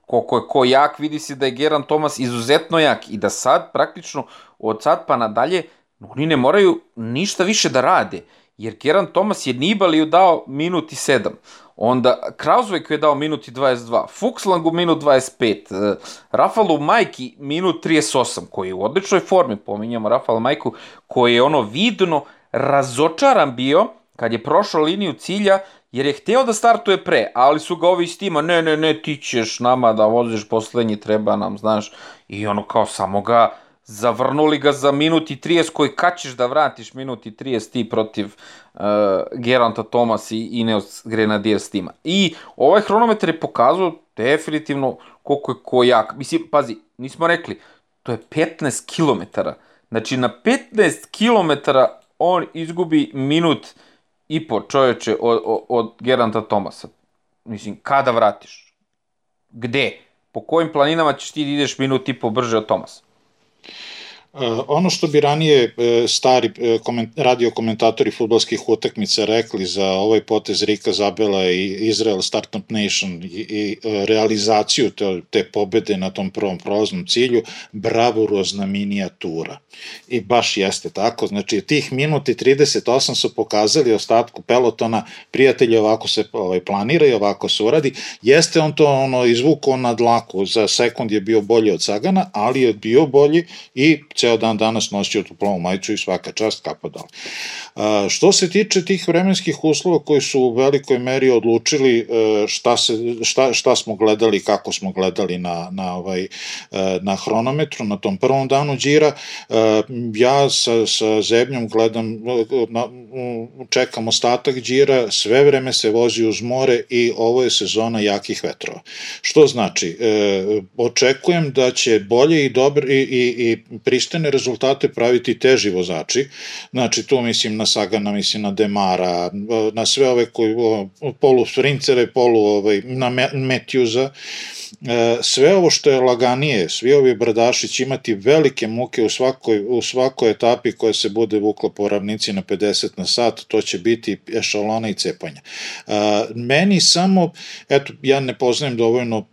koliko je ko jak, vidi se da je Geran Thomas izuzetno jak i da sad praktično od sad pa nadalje oni ne moraju ništa više da rade, jer Geran Thomas je Nibaliju dao minut i sedam, onda Krauzvejku je dao minut i 22, Fuxlangu minut 25, uh, Rafalu Majki minut 38, koji je u odličnoj formi, pominjamo Rafala Majku, koji je ono vidno razočaran bio kad je prošao liniju cilja jer je hteo da startuje pre, ali su ga ovi iz tima, ne, ne, ne, ti ćeš nama da voziš poslednji, treba nam, znaš, i ono kao samo ga zavrnuli ga za minut i 30 koji kad ćeš da vratiš minut i 30 ti protiv uh, Geranta Thomas i Ineos Grenadiers tima. I ovaj hronometar je pokazao definitivno koliko je ko jak. Mislim, pazi, nismo rekli, to je 15 km. Znači, na 15 km on izgubi minut i po čoveče od, od, Geranta Tomasa. Mislim, kada vratiš? Gde? Po kojim planinama ćeš ti da ideš minut i po brže od Tomasa? Ono što bi ranije e, stari e, radio komentatori futbolskih utakmica rekli za ovaj potez Rika Zabela i Israel Startup Nation i, i realizaciju te, te pobede na tom prvom prolaznom cilju, bravurozna minijatura. I baš jeste tako, znači tih minuti 38 su pokazali ostatku pelotona, prijatelji ovako se ovaj, planira i ovako se uradi, jeste on to ono izvukao na dlaku, za sekund je bio bolji od Sagana, ali je bio bolji i ceo dan danas nosio tu plovu majicu i svaka čast kapa dole. Što se tiče tih vremenskih uslova koji su u velikoj meri odlučili e, šta, se, šta, šta smo gledali, kako smo gledali na, na, ovaj, e, na hronometru, na tom prvom danu džira, e, ja sa, sa zemljom gledam, na, čekam ostatak džira, sve vreme se vozi uz more i ovo je sezona jakih vetrova. Što znači, očekujem da će bolje i dobre i, i, i pristane rezultate praviti teži vozači, znači tu mislim na Sagana, mislim na Demara, na sve ove koji, polu Sprincere, polu ovaj, na Metjuza, E, sve ovo što je laganije, svi ovi brdaši će imati velike muke u svakoj, u svakoj etapi koja se bude vukla po ravnici na 50 na sat, to će biti ešalona i cepanja. E, meni samo, eto, ja ne poznajem dovoljno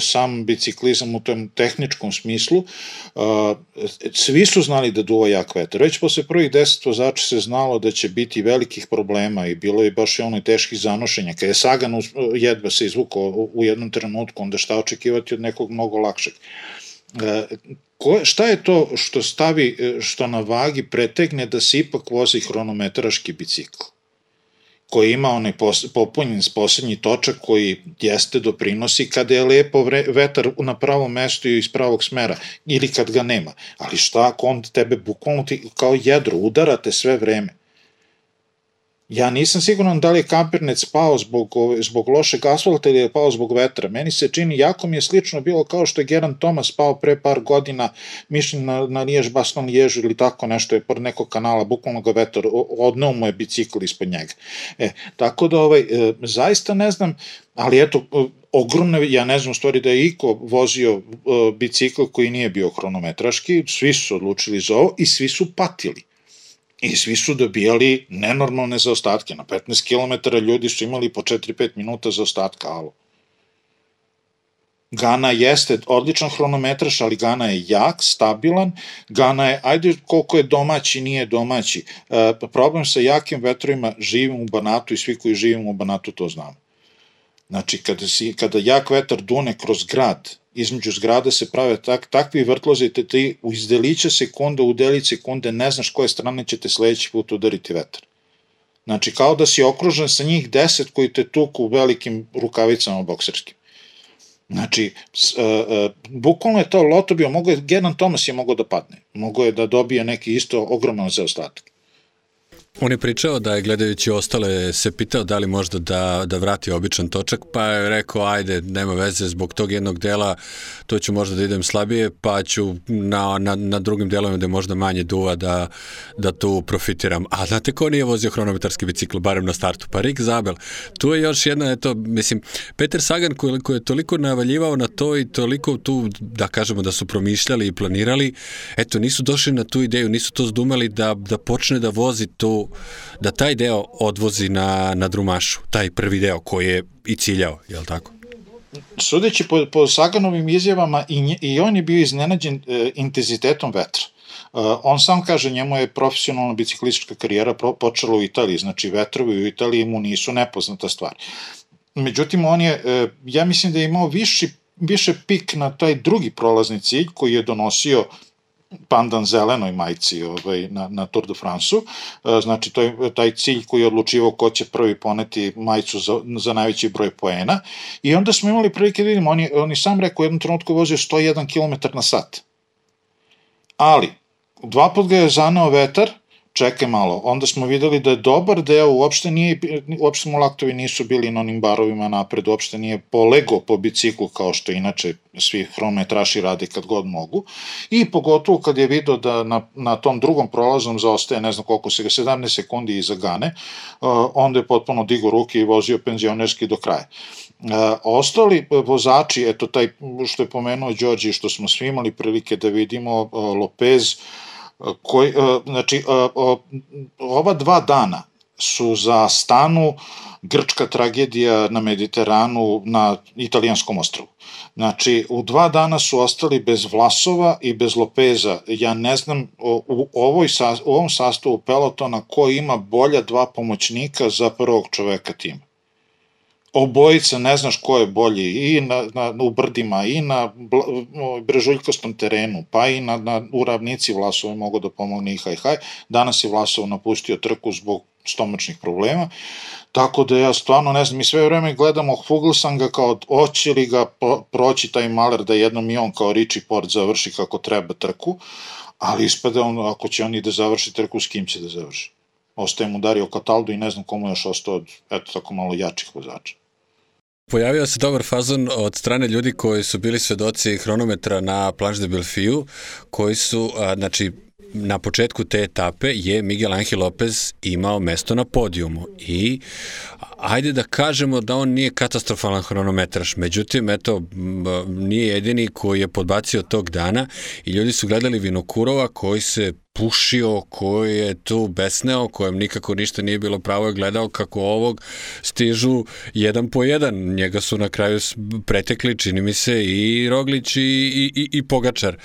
sam biciklizam u tom tehničkom smislu, e, svi su znali da duva jak vetar. Već posle prvih deset vozača se znalo da će biti velikih problema i bilo je baš i ono teških zanošenja. Kada je Sagan jedva se izvukao u jednom trenutku, onda šta očekivati od nekog mnogo lakšeg. E, ko, šta je to što stavi, e, što na vagi pretegne da se ipak vozi hronometraški bicikl? Koji ima onaj pos, popunjen poslednji točak koji jeste doprinosi kada je lepo vre, vetar na pravom mestu i iz pravog smera ili kad ga nema. Ali šta ako on tebe bukvalno ti kao jedro udarate sve vreme? Ja nisam siguran da li je Kampirnet spao zbog, zbog lošeg asfalta ili je pao zbog vetra. Meni se čini, jako mi je slično bilo kao što je Geran Thomas spao pre par godina, mišljen na, na Lijež Baston Liježu ili tako nešto je pored nekog kanala, bukvalno ga vetar, odnao mu je bicikl ispod njega. E, tako da ovaj, e, zaista ne znam, ali eto, ogromne, ja ne znam stvari da je Iko vozio uh, bicikl koji nije bio hronometraški, svi su odlučili za ovo i svi su patili i svi su dobijali nenormalne zaostatke. Na 15 km ljudi su imali po 4-5 minuta zaostatka, alo. Gana jeste odličan hronometraš, ali Gana je jak, stabilan. Gana je, ajde koliko je domaći, nije domaći. E, problem sa jakim vetrovima živim u Banatu i svi koji živimo u Banatu to znamo. Znači, kada, si, kada jak vetar dune kroz grad, između zgrada se prave tak, takvi vrtlozi, te ti u izdeliće sekunde, u delić sekunde ne znaš koje strane će te sledeći put udariti vetar. Znači, kao da si okružen sa njih deset koji te tuku u velikim rukavicama bokserskim. Znači, uh, uh, bukvalno je to loto bio, mogo je, Gedan Thomas je mogao da padne, mogo je da dobije neki isto ogroman zaostatak. On je pričao da je gledajući ostale se pitao da li možda da, da vrati običan točak, pa je rekao ajde, nema veze zbog tog jednog dela, to ću možda da idem slabije, pa ću na, na, na drugim delovima gde možda manje duva da, da tu profitiram. A znate ko nije vozio hronometarski bicikl, barem na startu? Pa Rick Zabel. Tu je još jedna, eto, mislim, Peter Sagan koji, koji je toliko navaljivao na to i toliko tu, da kažemo, da su promišljali i planirali, eto, nisu došli na tu ideju, nisu to zdumali da, da počne da vozi tu da taj deo odvozi na, na drumašu, taj prvi deo koji je i ciljao, je li tako? Sudeći po, po Saganovim izjavama, i, i on je bio iznenađen e, intenzitetom vetra. Uh, on sam kaže, njemu je profesionalna biciklistička karijera počela u Italiji, znači vetrovi u Italiji mu nisu nepoznata stvar. Međutim, on je, uh, ja mislim da je imao viši, više pik na taj drugi prolazni cilj koji je donosio pandan zelenoj majici ovaj, na, na Tour de France-u. E, znači, to je taj cilj koji je odlučivao ko će prvi poneti majicu za, za najveći broj poena. I onda smo imali prilike da vidimo, on je, on je sam rekao u jednom trenutku vozio 101 km na sat. Ali, dva put ga je zanao vetar, čekaj malo, onda smo videli da je dobar deo, uopšte, nije, uopšte mu laktovi nisu bili na onim barovima napred, uopšte nije polego po biciklu kao što inače svi hronometraši radi kad god mogu i pogotovo kad je video da na, na tom drugom prolaznom zaostaje ne znam koliko se ga 17 sekundi iza Gane, uh, onda je potpuno digo ruke i vozio penzionerski do kraja. Uh, ostali vozači, eto taj što je pomenuo Đorđe što smo svi imali prilike da vidimo, uh, Lopez, koji, znači, ova dva dana su za stanu grčka tragedija na Mediteranu na italijanskom ostrovu. Znači, u dva dana su ostali bez Vlasova i bez Lopeza. Ja ne znam u, ovoj, u ovom sastavu pelotona ko ima bolja dva pomoćnika za prvog čoveka tima obojica ne znaš ko je bolji i na, na, u brdima i na brežuljkostom terenu, pa i na, na, u ravnici Vlasov mogu da pomogne i haj haj. Danas je Vlasov napustio trku zbog stomačnih problema. Tako da ja stvarno ne znam, mi sve vreme gledamo Fuglsanga kao oće li ga proći taj maler da jednom i on kao Richie Port završi kako treba trku, ali ispada on, ako će on i da završi trku, s kim će da završi? Ostaje mu Dario Cataldo i ne znam komu još ostao od, eto, tako malo jačih vozača. Pojavio se dobar fazon od strane ljudi koji su bili svedoci hronometra na Planche de Belfiju, koji su, a, znači, na početku te etape je Miguel Angel Lopez imao mesto na podijumu i ajde da kažemo da on nije katastrofalan hronometraš, međutim, eto, nije jedini koji je podbacio tog dana i ljudi su gledali Vinokurova koji se pušio, koji je tu besneo, kojem nikako ništa nije bilo pravo je gledao kako ovog stižu jedan po jedan. Njega su na kraju pretekli, čini mi se, i Roglić i, i, i Pogačar.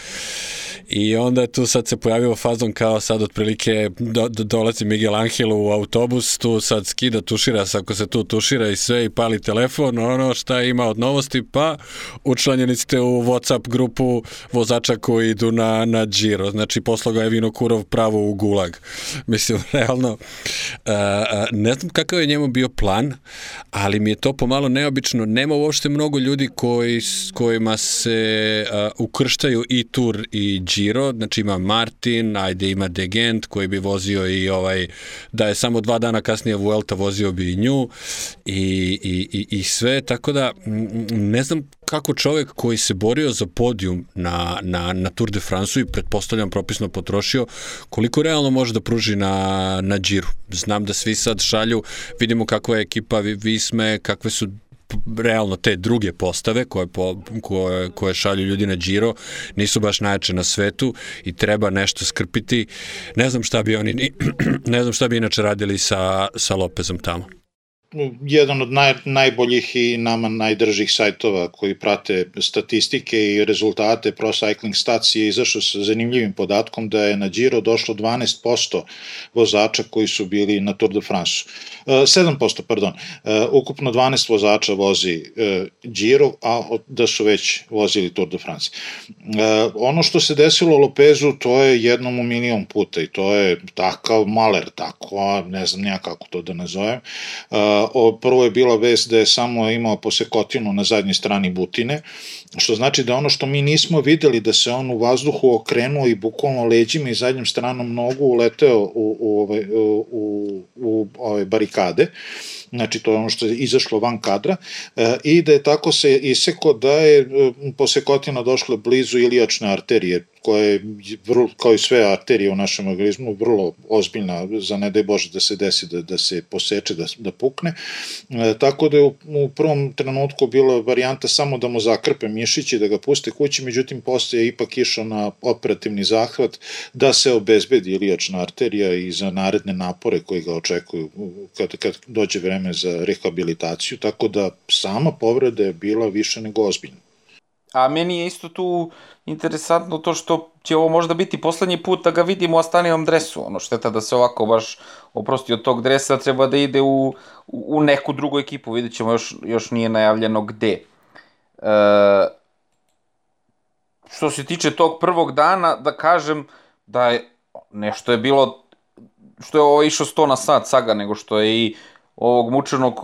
I onda tu sad se pojavio fazon kao sad otprilike do, do, dolazi Miguel Angel u autobus, tu sad skida, tušira se ako se tu tušira i sve i pali telefon, ono šta ima od novosti, pa učlanjeni ste u Whatsapp grupu vozača koji idu na, na Giro. Znači, poslo ga je Vino Kurov pravo u gulag. Mislim, realno, uh, ne znam kakav je njemu bio plan, ali mi je to pomalo neobično. Nema uopšte mnogo ljudi koji, kojima se uh, ukrštaju i Tour i Giro, znači ima Martin, ajde ima Degent koji bi vozio i ovaj, da je samo dva dana kasnije Vuelta vozio bi i nju i, i, i, i sve, tako da ne znam kako čovek koji se borio za podijum na, na, na Tour de France i pretpostavljam propisno potrošio, koliko realno može da pruži na, na džiru. Znam da svi sad šalju, vidimo kakva je ekipa Visme, kakve su realno te druge postave koje, po, koje, koje šalju ljudi na Giro nisu baš najjače na svetu i treba nešto skrpiti. Ne znam šta bi oni, ne znam šta bi inače radili sa, sa Lopezom tamo jedan od naj, najboljih i nama najdržih sajtova koji prate statistike i rezultate Pro Cycling Stats je izašao sa zanimljivim podatkom da je na Giro došlo 12% vozača koji su bili na Tour de France. 7%, pardon. Ukupno 12 vozača vozi e, Giro, a da su već vozili Tour de France. Ono što se desilo Lopezu, to je jednom u milion puta i to je takav maler, tako, ne znam nija kako to da nazovem o, prvo je bila vest da je samo imao posekotinu na zadnjoj strani butine, što znači da ono što mi nismo videli da se on u vazduhu okrenuo i bukvalno leđima i zadnjom stranom nogu uleteo u, u, u, u, u, u ove barikade, znači to je ono što je izašlo van kadra, e, i da je tako se iseko da je e, posekotina došla blizu ilijačne arterije, koja je, kao i sve arterije u našem organizmu, vrlo ozbiljna, za ne daj Bože da se desi da, da se poseče, da, da pukne. E, tako da je u, u prvom trenutku bila varijanta samo da mu zakrpe mišići, da ga puste kući, međutim posle je ipak išao na operativni zahvat da se obezbedi ilijačna arterija i za naredne napore koji ga očekuju kad, kad dođe vreme za rehabilitaciju, tako da sama povreda je bila više nego ozbiljna. A meni je isto tu interesantno to što će ovo možda biti poslednji put da ga vidimo u Astanijevom dresu. Ono šteta da se ovako baš oprosti od tog dresa, treba da ide u, u neku drugu ekipu. Vidjet ćemo, još, još nije najavljeno gde. E, što se tiče tog prvog dana, da kažem da je nešto je bilo što je ovo išao 100 na sat saga, nego što je i ovog mučenog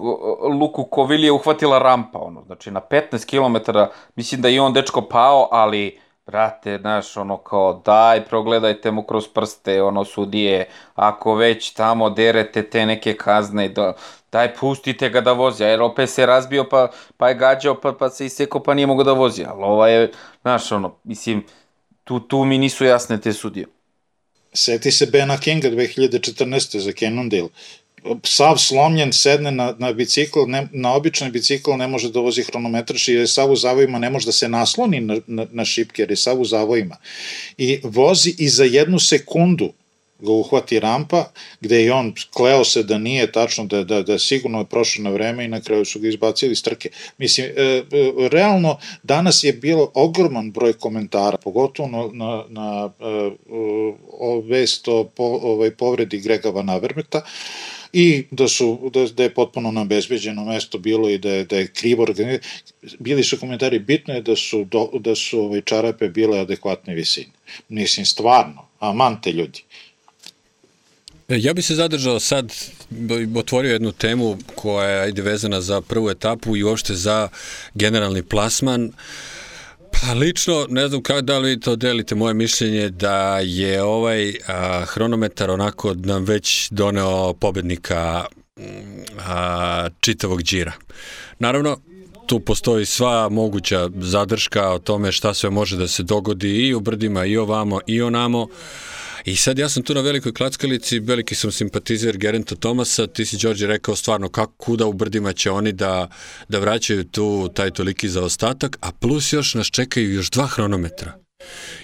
Luku Kovilije uhvatila rampa, ono, znači na 15 km, mislim da je on dečko pao, ali brate, znaš, ono kao, daj, progledajte mu kroz prste, ono, sudije, ako već tamo derete te neke kazne, da, daj, pustite ga da vozi, jer opet se razbio, pa, pa je gađao, pa, pa se isekao, pa nije mogo da vozi, ali ova je, znaš, ono, mislim, tu, tu mi nisu jasne te sudije. Seti se Bena Kinga 2014. za Cannondale sav slomljen, sedne na, na bicikl, ne, na običan bicikl ne može da vozi hronometraš jer je sav u zavojima, ne može da se nasloni na, na, na šipke jer je sav u zavojima. I vozi i za jednu sekundu ga uhvati rampa, gde je on kleo se da nije tačno, da, da, da sigurno je prošlo na vreme i na kraju su ga izbacili iz trke. Mislim, e, e, realno, danas je bilo ogroman broj komentara, pogotovo na, na, na e, o vest o po, ovaj, povredi Grega Van Avermeta, i da su da, da je potpuno na bezbeđeno mesto bilo i da je da je krivo bili su komentari bitno je da su do, da su ovaj čarape bile adekvatne visine mislim stvarno amante ljudi e, Ja bih se zadržao sad, otvorio jednu temu koja je ajde vezana za prvu etapu i uopšte za generalni plasman. Uh, Pa lično, ne znam kako da li to delite moje mišljenje da je ovaj a, hronometar onako nam već doneo pobednika a, čitavog džira. Naravno, tu postoji sva moguća zadrška o tome šta sve može da se dogodi i u brdima i ovamo i onamo. I sad ja sam tu na velikoj klackalici, veliki sam simpatizer Gerenta Tomasa, ti si Đorđe rekao stvarno kako kuda u brdima će oni da, da vraćaju tu taj toliki zaostatak, a plus još nas čekaju još dva hronometra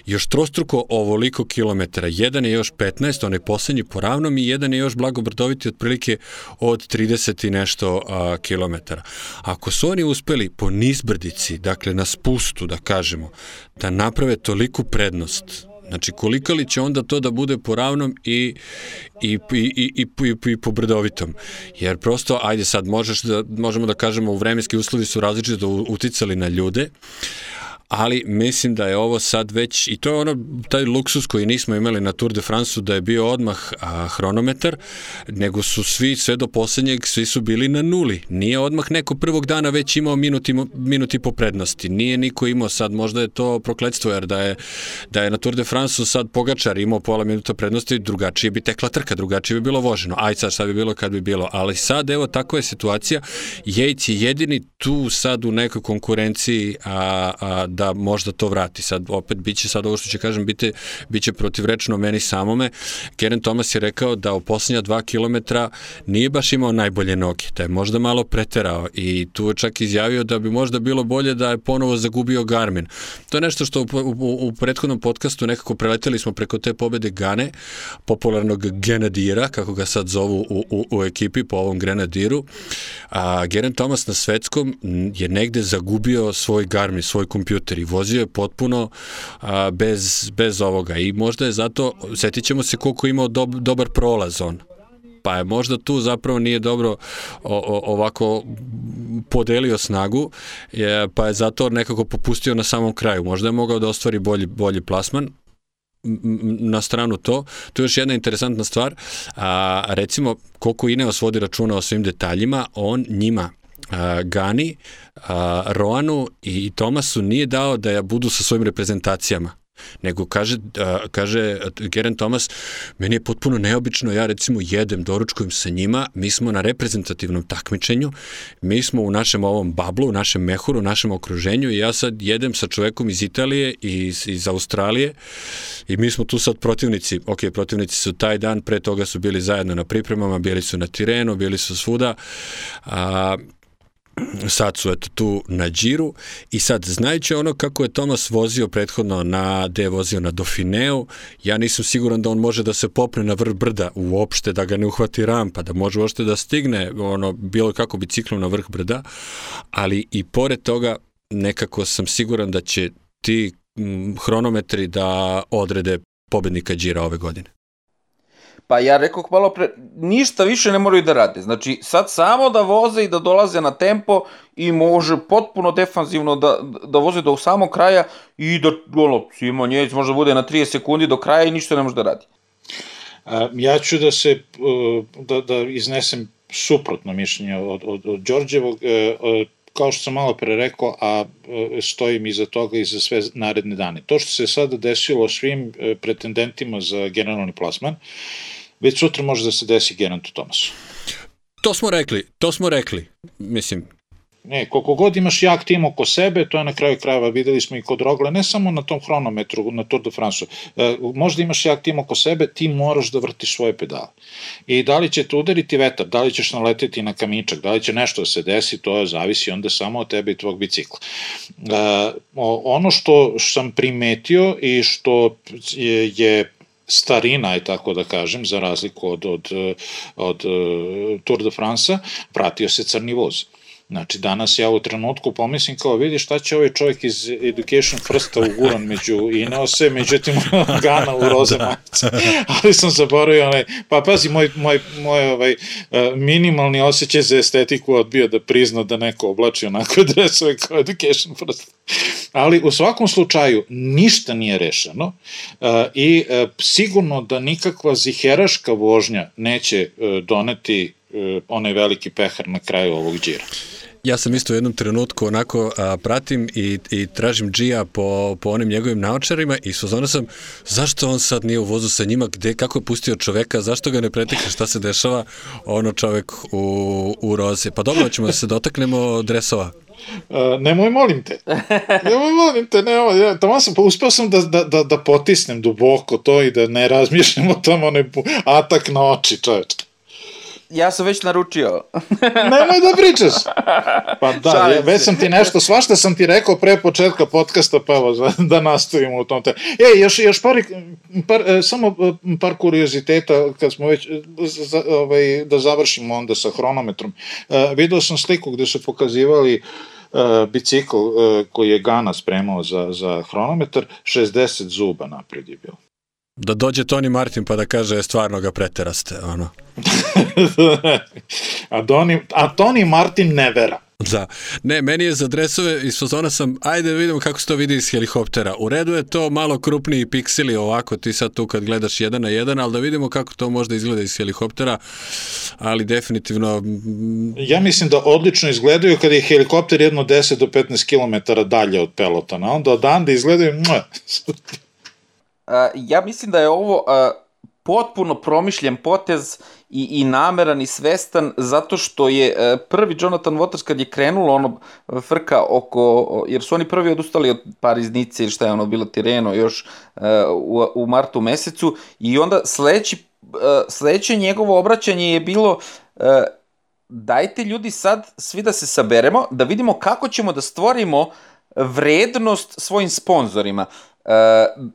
još trostruko ovoliko kilometara. Jedan je još 15, onaj poslednji po ravnom i jedan je još blagobrdoviti otprilike od 30 i nešto a, kilometara. Ako su oni uspeli po nizbrdici, dakle na spustu da kažemo, da naprave toliku prednost, Znači, koliko li će onda to da bude po ravnom i, i, i, i, i, i, i po brdovitom? Jer prosto, ajde sad, možeš da, možemo da kažemo, vremenski uslovi su različito uticali na ljude, ali mislim da je ovo sad već, i to je ono, taj luksus koji nismo imali na Tour de France-u, da je bio odmah a, hronometar, nego su svi, sve do poslednjeg, svi su bili na nuli. Nije odmah neko prvog dana već imao minuti, minuti po prednosti. Nije niko imao sad, možda je to prokledstvo, jer da je, da je na Tour de France-u sad Pogačar imao pola minuta prednosti, drugačije bi tekla trka, drugačije bi bilo voženo. Aj sad šta bi bilo kad bi bilo. Ali sad, evo, takva je situacija. Jejc je jedini tu sad u nekoj konkurenciji a, a, da da možda to vrati. Sad opet biće sad ovo što će kažem biti biće protivrečno meni samome. Keren Thomas je rekao da u poslednja dva kilometra nije baš imao najbolje noge, da je možda malo preterao i tu je čak izjavio da bi možda bilo bolje da je ponovo zagubio Garmin. To je nešto što u, u, u prethodnom podcastu nekako preleteli smo preko te pobede Gane, popularnog Grenadira, kako ga sad zovu u, u, u ekipi po ovom Grenadiru. A, Geren Thomas na svetskom je negde zagubio svoj Garmin, svoj kompjuter kompjuter i vozio je potpuno a, bez, bez ovoga. I možda je zato, setit ćemo se koliko je imao dob, dobar prolaz on. Pa je možda tu zapravo nije dobro ovako podelio snagu, pa je zato nekako popustio na samom kraju. Možda je mogao da ostvari bolji, bolji plasman, na stranu to, to je još jedna interesantna stvar, a, recimo koliko Ineos vodi računa o svim detaljima, on njima Gani, Roanu i Tomasu nije dao da ja budu sa svojim reprezentacijama nego kaže, kaže Geren Thomas, meni je potpuno neobično, ja recimo jedem, doručkujem sa njima, mi smo na reprezentativnom takmičenju, mi smo u našem ovom bablu, u našem mehuru, u našem okruženju i ja sad jedem sa čovekom iz Italije i iz, iz Australije i mi smo tu sad protivnici, ok, protivnici su taj dan, pre toga su bili zajedno na pripremama, bili su na Tirenu, bili su svuda, a, sad su eto tu na džiru i sad znajući ono kako je Tomas vozio prethodno na, gde je vozio na Dauphineu, ja nisam siguran da on može da se popne na vrh brda uopšte, da ga ne uhvati rampa, da može uopšte da stigne ono, bilo kako biciklom na vrh brda, ali i pored toga nekako sam siguran da će ti hronometri da odrede pobednika džira ove godine. Pa ja rekao malo pre, ništa više ne moraju da rade. Znači, sad samo da voze i da dolaze na tempo i može potpuno defanzivno da, da voze do samog kraja i da, ono, Simo može da bude na 30 sekundi do kraja i ništa ne može da radi. Ja ću da se, da, da iznesem suprotno mišljenje od, od, od Đorđevog. E, kao što sam malo pre rekao, a e, stojim iza toga i za sve naredne dane. To što se sada desilo svim e, pretendentima za generalni plasman, već sutra može da se desi Gerantu Tomasu. To smo rekli, to smo rekli. Mislim, Ne, koliko god imaš jak tim oko sebe, to je na kraju krajeva, videli smo i kod Rogle, ne samo na tom hronometru, na Tour de France, e, možda imaš jak tim oko sebe, ti moraš da vrtiš svoje pedale. I da li će te udariti vetar, da li ćeš naleteti na kamičak, da li će nešto da se desi, to je zavisi onda samo od tebe i tvog bicikla. E, ono što sam primetio i što je starina, je tako da kažem, za razliku od, od, od, od Tour de France-a, pratio se crni voz. Znači, danas ja u trenutku pomislim kao, vidi šta će ovaj čovjek iz Education Firsta uguran među Ineose, međutim Gana u roze da. majice. Ali sam zaboravio onaj, pa pazi, moj, moj, moj ovaj, e, minimalni osjećaj za estetiku odbio da prizna da neko oblači onako dresove kao Education First. Ali u svakom slučaju ništa nije rešeno uh, i uh, sigurno da nikakva ziheraška vožnja neće doneti onaj veliki pehar na kraju ovog džira. Ja sam isto u jednom trenutku onako a, pratim i, i tražim Gija po, po onim njegovim naočarima i sozvano sam zašto on sad nije u vozu sa njima, gde, kako je pustio čoveka, zašto ga ne pretekne, šta se dešava, ono čovek u, u roze. Pa dobro, ćemo da se dotaknemo dresova. Uh, nemoj, molim te. Nemoj, molim te, nemoj. Ja, tamo sam, pa uspeo sam da, da, da, da potisnem duboko to i da ne razmišljam o tom onaj atak na oči, čoveče ja sam već naručio. Nemoj da pričaš. Pa da, Šalim već sam ti nešto, svašta sam ti rekao pre početka podcasta, pa evo, da nastavimo u tom te. E, još, još par, par, e, samo e, par kurioziteta, kad smo već, za, ovaj, da završimo onda sa hronometrom. E, video sam sliku gde su pokazivali Uh, bicikl uh, koji je Gana spremao za, za hronometar, 60 zuba napred je bilo. Da dođe Toni Martin pa da kaže stvarno ga preteraste, ono. a, Doni, a Toni Martin ne vera. Da. Ne, meni je za dresove iz fazona sam, ajde da vidimo kako se to vidi iz helikoptera. U redu je to malo krupniji pikseli ovako, ti sad tu kad gledaš jedan na jedan, ali da vidimo kako to možda izgleda iz helikoptera, ali definitivno... Ja mislim da odlično izgledaju kada je helikopter jedno 10 do 15 km dalje od pelotona, onda odande izgledaju... ja mislim da je ovo potpuno promišljen potez i, i nameran i svestan zato što je prvi Jonathan Waters kad je krenulo ono frka oko, jer su oni prvi odustali od Pariznice ili šta je ono bilo Tireno još u, u martu mesecu i onda sledeći, sledeće njegovo obraćanje je bilo dajte ljudi sad svi da se saberemo, da vidimo kako ćemo da stvorimo vrednost svojim sponzorima.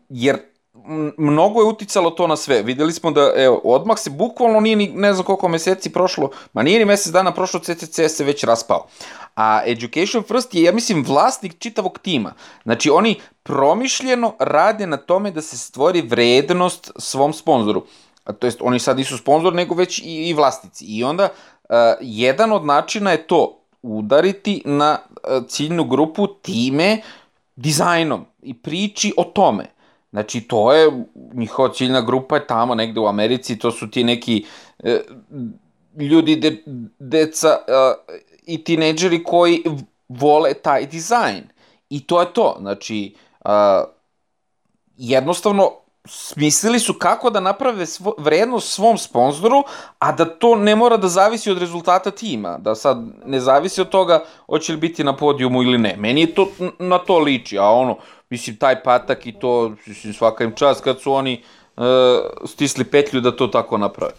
jer mnogo je uticalo to na sve. Videli smo da, evo, odmah se bukvalno nije ni, ne znam koliko meseci prošlo, ma nije ni mesec dana prošlo, CCC se već raspao. A Education First je, ja mislim, vlasnik čitavog tima. Znači, oni promišljeno rade na tome da se stvori vrednost svom sponzoru. A, to jest, oni sad nisu sponzor, nego već i, i vlasnici. I onda, uh, jedan od načina je to, udariti na ciljnu grupu time, dizajnom i priči o tome. Znači, to je, njihova ciljna grupa je tamo negde u Americi, to su ti neki e, ljudi, de, deca e, i tineđeri koji vole taj dizajn. I to je to. Znači, e, jednostavno, smislili su kako da naprave svo, vrednost svom sponzoru, a da to ne mora da zavisi od rezultata tima, da sad ne zavisi od toga hoće li biti na podijumu ili ne. Meni je to na to liči, a ono, mislim, taj patak i to, mislim, svaka im čast kad su oni uh, stisli petlju da to tako naprave.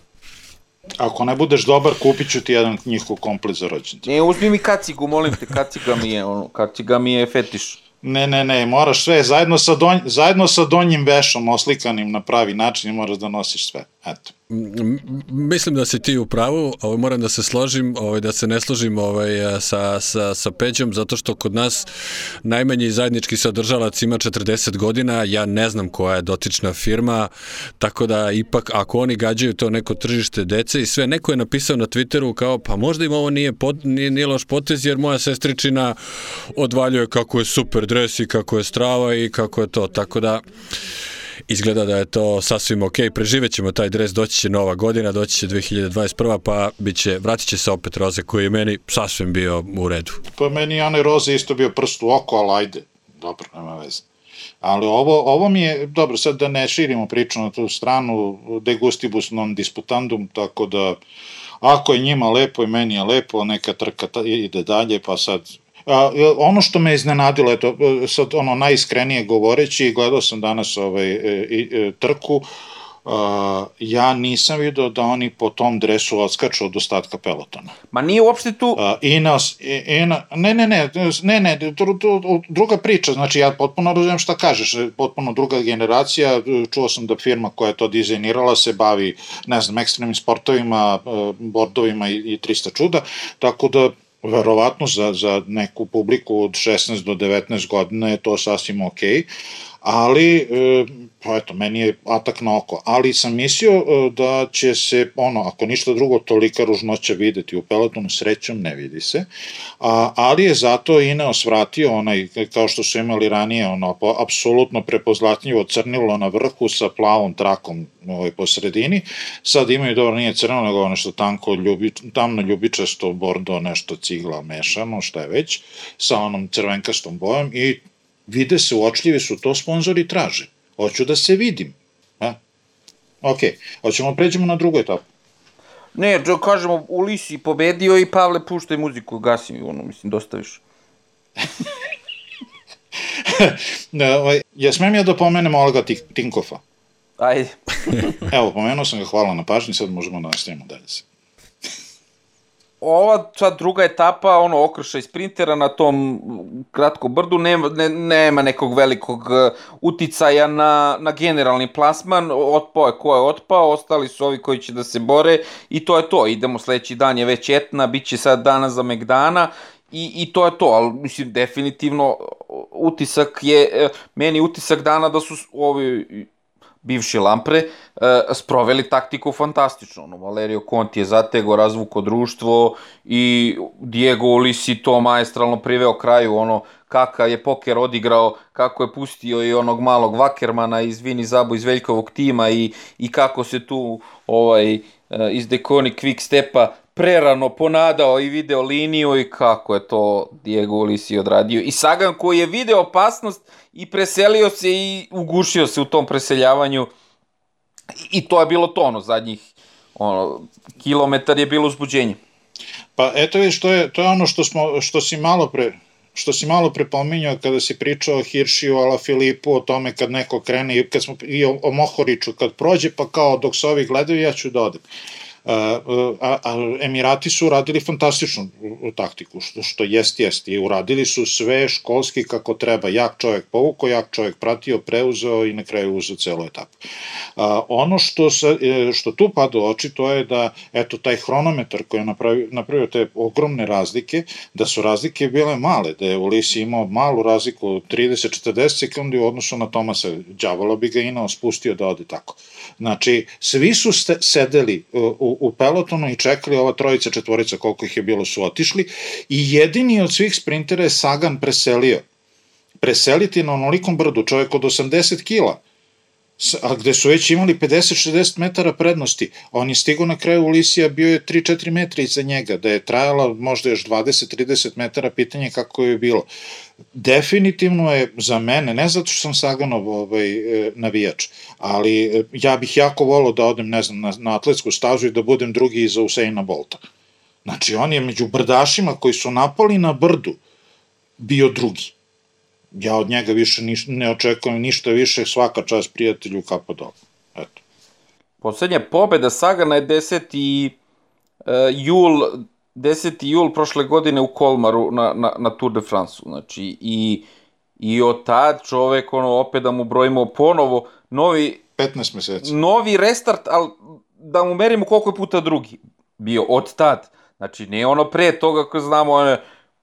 Ako ne budeš dobar, kupit ću ti jedan njihov komplet za rođendan. Ne, uzmi mi kacigu, molim te, kaciga mi je, ono, kaciga mi je fetiš. Ne, ne, ne, moraš sve, zajedno sa, donj, zajedno sa donjim vešom oslikanim na pravi način moraš da nosiš sve. Eto. Mislim da si ti u pravu, ovaj, moram da se složim, ovaj, da se ne složim ovaj, sa, sa, sa Peđom, zato što kod nas najmanji zajednički sadržalac ima 40 godina, ja ne znam koja je dotična firma, tako da ipak ako oni gađaju to neko tržište dece i sve, neko je napisao na Twitteru kao pa možda im ovo nije, pot, nije, nije loš potez jer moja sestričina odvaljuje kako je super dres i kako je strava i kako je to, tako da izgleda da je to sasvim ok. Preživet ćemo taj dres, doći će nova godina, doći će 2021. pa bit će, vratit će se opet roze koji je meni sasvim bio u redu. Pa meni Ane Roze isto bio prst u oko, ali ajde, dobro, nema veze. Ali ovo, ovo mi je, dobro, sad da ne širimo priču na tu stranu, de gustibus non disputandum, tako da ako je njima lepo i meni je lepo, neka trka ide dalje, pa sad A, ono što me iznenadilo, eto, sad ono najiskrenije govoreći, gledao sam danas ovaj, e, e, trku, Uh, ja nisam vidio da oni po tom dresu odskaču od ostatka pelotona. Ma nije uopšte tu... Uh, i na, i na, ne, ne, ne, ne, ne, druga priča, znači ja potpuno razumijem šta kažeš, potpuno druga generacija, čuo sam da firma koja je to dizajnirala se bavi, ne znam, ekstremnim sportovima, bordovima i, i 300 čuda, tako da verovatno za, za neku publiku od 16 do 19 godina je to sasvim okej. Okay ali, e, pa eto, meni je atak na oko, ali sam mislio e, da će se, ono, ako ništa drugo, tolika ružnoća videti u pelotonu, srećom ne vidi se, a, ali je zato Ineos vratio onaj, kao što su imali ranije, ono, po, apsolutno prepoznatljivo crnilo na vrhu sa plavom trakom ovaj, po sredini, sad imaju, dobro, nije crno, nego nešto tanko, ljubi, tamno ljubičasto, bordo, nešto cigla mešano, šta je već, sa onom crvenkastom bojom i vide se uočljivi su, to sponzori traže. Hoću da se vidim. A? Ok, hoćemo pređemo na drugu etapu. Ne, da kažemo, Ulisi pobedio i Pavle puštaj muziku, gasi mi ono, mislim, dostaviš. Ovaj, ja smem ja da pomenem Olga Tinkofa? Ajde. Evo, pomenuo sam ga, hvala na pažnji, sad možemo da nastavimo dalje se ova sad druga etapa, ono, okršaj sprintera na tom kratkom brdu, nema, ne, nema nekog velikog uh, uticaja na, na generalni plasman, otpao je ko je otpao, ostali su ovi koji će da se bore i to je to, idemo sledeći dan je već etna, bit će sad dana za Megdana i, i to je to, ali mislim definitivno utisak je, e, meni utisak dana da su ovi bivši Lampre, e, sproveli taktiku fantastično. Ono, Valerio Conti je zatego, razvuko društvo i Diego Ulisi to maestralno priveo kraju, ono, kakav je poker odigrao, kako je pustio i onog malog Vakermana iz Vini Zabu iz Veljkovog tima i, i kako se tu ovaj, e, iz Dekoni Quick Stepa prerano ponadao i video liniju i kako je to Diego Ulisi odradio. I Sagan koji je video opasnost i preselio se i ugušio se u tom preseljavanju i to je bilo to ono zadnjih ono, kilometar je bilo uzbuđenje. Pa eto vidiš, to je, to je ono što, smo, što si malo pre, što si malo prepominjao kada si pričao o Hiršiju, Ala Filipu, o tome kad neko krene, kad smo, i o, o Mohoriću, kad prođe, pa kao dok se ovi gledaju, ja ću da odem. A, a Emirati su uradili fantastičnu taktiku, što, što jest, jest. I uradili su sve školski kako treba. Jak čovjek povuko, jak čovjek pratio, preuzeo i na kraju uzeo celu etapu. A, ono što, se, e, što tu pada u oči, to je da, eto, taj hronometar koji je napravio, napravio te ogromne razlike, da su razlike bile male, da je Ulisi imao malu razliku 30-40 sekundi u odnosu na Tomasa Đavola bi ga inao spustio da ode tako. Znači, svi su ste, sedeli u, u pelotonu i čekali ova trojica, četvorica, koliko ih je bilo, su otišli i jedini od svih sprintera je Sagan preselio. Preseliti na onolikom brdu, čovjek od 80 kila, a gde su već imali 50-60 metara prednosti, on je stigo na kraju Ulisija, bio je 3-4 metra iza njega, da je trajala možda još 20-30 metara, pitanje kako je bilo. Definitivno je za mene, ne zato što sam Saganov ovaj, e, navijač, ali e, ja bih jako volao da odem, ne znam, na, na atletsku stazu i da budem drugi iza Usaina Bolta. Znači, on je među brdašima koji su napali na brdu bio drugi ja od njega više niš, ne očekujem ništa više, svaka čast prijatelju kapa dole. Eto. Poslednja pobeda Sagana je 10. Uh, jul 10. jul prošle godine u Kolmaru na, na, na Tour de France. Znači, i, i od tad čovek, ono, opet da mu brojimo ponovo, novi... 15 meseci. Novi restart, ali da mu merimo koliko je puta drugi bio od tad. Znači, ne ono pre toga ko znamo, one,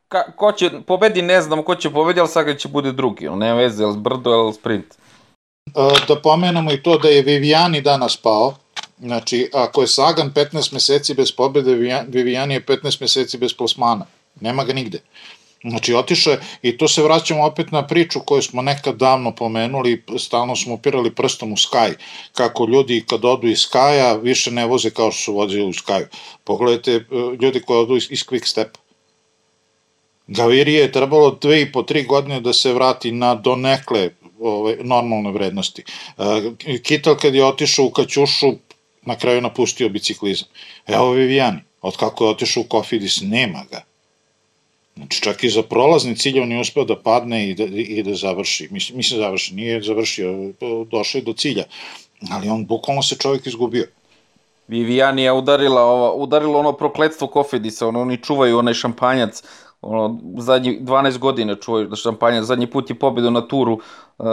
ka, ko će pobedi, ne znam ko će pobedi, ali sad će bude drugi, on nema veze, ili brdo, ili sprint. E, da pomenemo i to da je Viviani danas pao, znači ako je Sagan 15 meseci bez pobede, Viviani je 15 meseci bez plasmana, nema ga nigde. Znači, otišao je, i to se vraćamo opet na priču koju smo nekad davno pomenuli, stalno smo upirali prstom u Sky, kako ljudi kad odu iz Skya više ne voze kao što su vozili u Skyu. Pogledajte e, ljudi koji odu iz, iz Quick Step. Gavirije je trebalo dve i po tri godine da se vrati na donekle ove, normalne vrednosti. E, Kital kad je otišao u Kaćušu, na kraju napustio biciklizam. Evo Vivijani, od kako je otišao u Kofidis, nema ga Znači, čak i za prolazni cilj on je uspeo da padne i da, i da završi. Mislim, mislim završi, nije završio, došao je do cilja. Ali on, bukvalno se čovjek izgubio. Viviani je udarila, ova, udarilo ono prokletstvo Kofidisa, ono, oni čuvaju onaj šampanjac, ono, zadnji 12 godina čuvaju da šampanjac, zadnji put je pobedu na turu uh,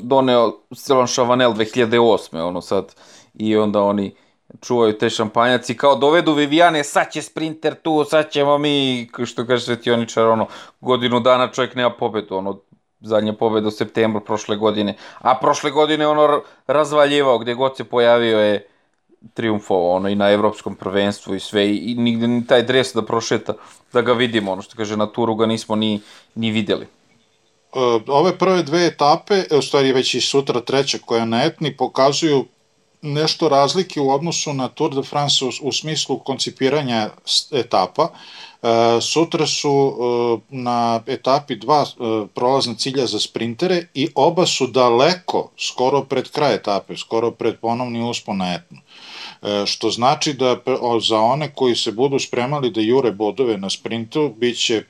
doneo Stelon Chavanel 2008. ono sad, i onda oni čuvaju te šampanjaci, kao dovedu Vivijane, sad će sprinter tu, sad ćemo mi, što kaže svetioničar, ono, godinu dana čovjek nema pobedu, ono, zadnja pobeda u septembru prošle godine, a prošle godine ono razvaljivao, gde god se pojavio je triumfovao, ono, i na evropskom prvenstvu i sve, i, i nigde ni taj dres da prošeta, da ga vidimo, ono što kaže, na turu ga nismo ni, ni videli. E, ove prve dve etape, e, u stvari već i sutra treća koja na etni, pokazuju nešto razlike u odnosu na Tour de France u, u smislu koncipiranja etapa. E, sutra su e, na etapi dva e, prolazna cilja za sprintere i oba su daleko, skoro pred kraj etape, skoro pred ponovni uspon na etnu. E, što znači da za one koji se budu spremali da jure bodove na sprintu, bit će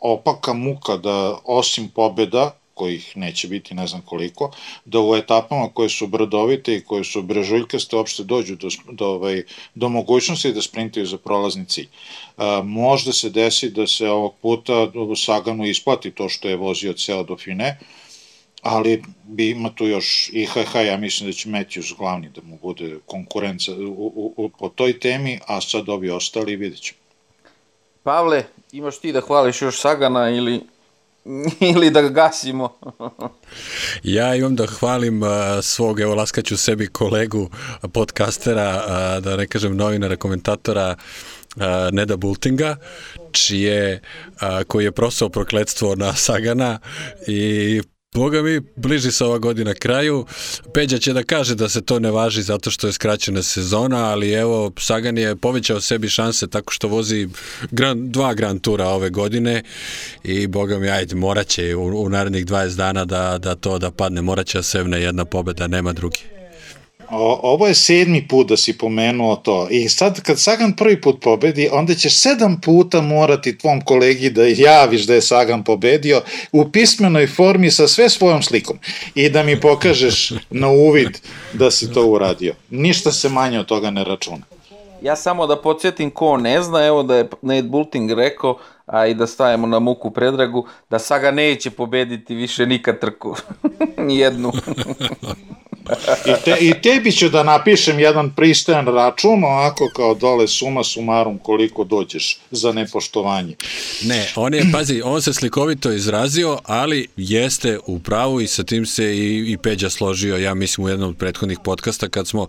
opaka muka da osim pobeda kojih neće biti ne znam koliko, da u etapama koje su brdovite i koje su brežuljkaste uopšte dođu do, do, ovaj, do mogućnosti da sprintaju za prolazni cilj. A, možda se desi da se ovog puta Saganu isplati to što je vozio ceo do Fine, ali bi ima tu još IHH, ja mislim da će Matthews glavni da mu bude konkurenca u, u, u, po toj temi, a sad ovi ostali vidjet ćemo. Pavle, imaš ti da hvališ još Sagana ili ili da ga gasimo. ja imam da hvalim uh, svog, evo laskaću sebi kolegu podcastera, uh, da ne kažem novinara, komentatora uh, Neda Bultinga, čije, uh, koji je prosao prokledstvo na Sagana i Boga mi, bliži se ova godina kraju. Peđa će da kaže da se to ne važi zato što je skraćena sezona, ali evo, Sagan je povećao sebi šanse tako što vozi gran, dva Grand Tura ove godine i Boga mi, ajde, moraće u, u narednih 20 dana da, da to da padne, moraće da sevne jedna pobeda, nema drugi. O, ovo je sedmi put da si pomenuo to i sad kad Sagan prvi put pobedi, onda ćeš sedam puta morati tvom kolegi da javiš da je Sagan pobedio u pismenoj formi sa sve svojom slikom i da mi pokažeš na uvid da si to uradio. Ništa se manje od toga ne računa. Ja samo da podsjetim ko ne zna, evo da je Nate Bulting rekao, a i da stavimo na muku predragu, da Saga neće pobediti više nikad trku. Nijednu. I, te, I tebi ću da napišem jedan pristojan račun, onako kao dole suma sumarum koliko dođeš za nepoštovanje. Ne, on je, pazi, on se slikovito izrazio, ali jeste u pravu i sa tim se i, i Peđa složio, ja mislim u jednom od prethodnih podcasta kad smo,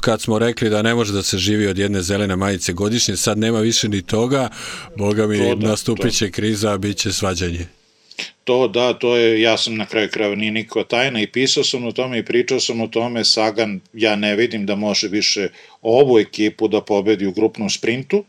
kad smo rekli da ne može da se živi od jedne zelene majice godišnje, sad nema više ni toga, boga mi to da, nastupit će kriza, bit će svađanje to da, to je, ja sam na kraju krajeva nije nikakva tajna i pisao sam o tome i pričao sam o tome, Sagan, ja ne vidim da može više ovu ekipu da pobedi u grupnom sprintu,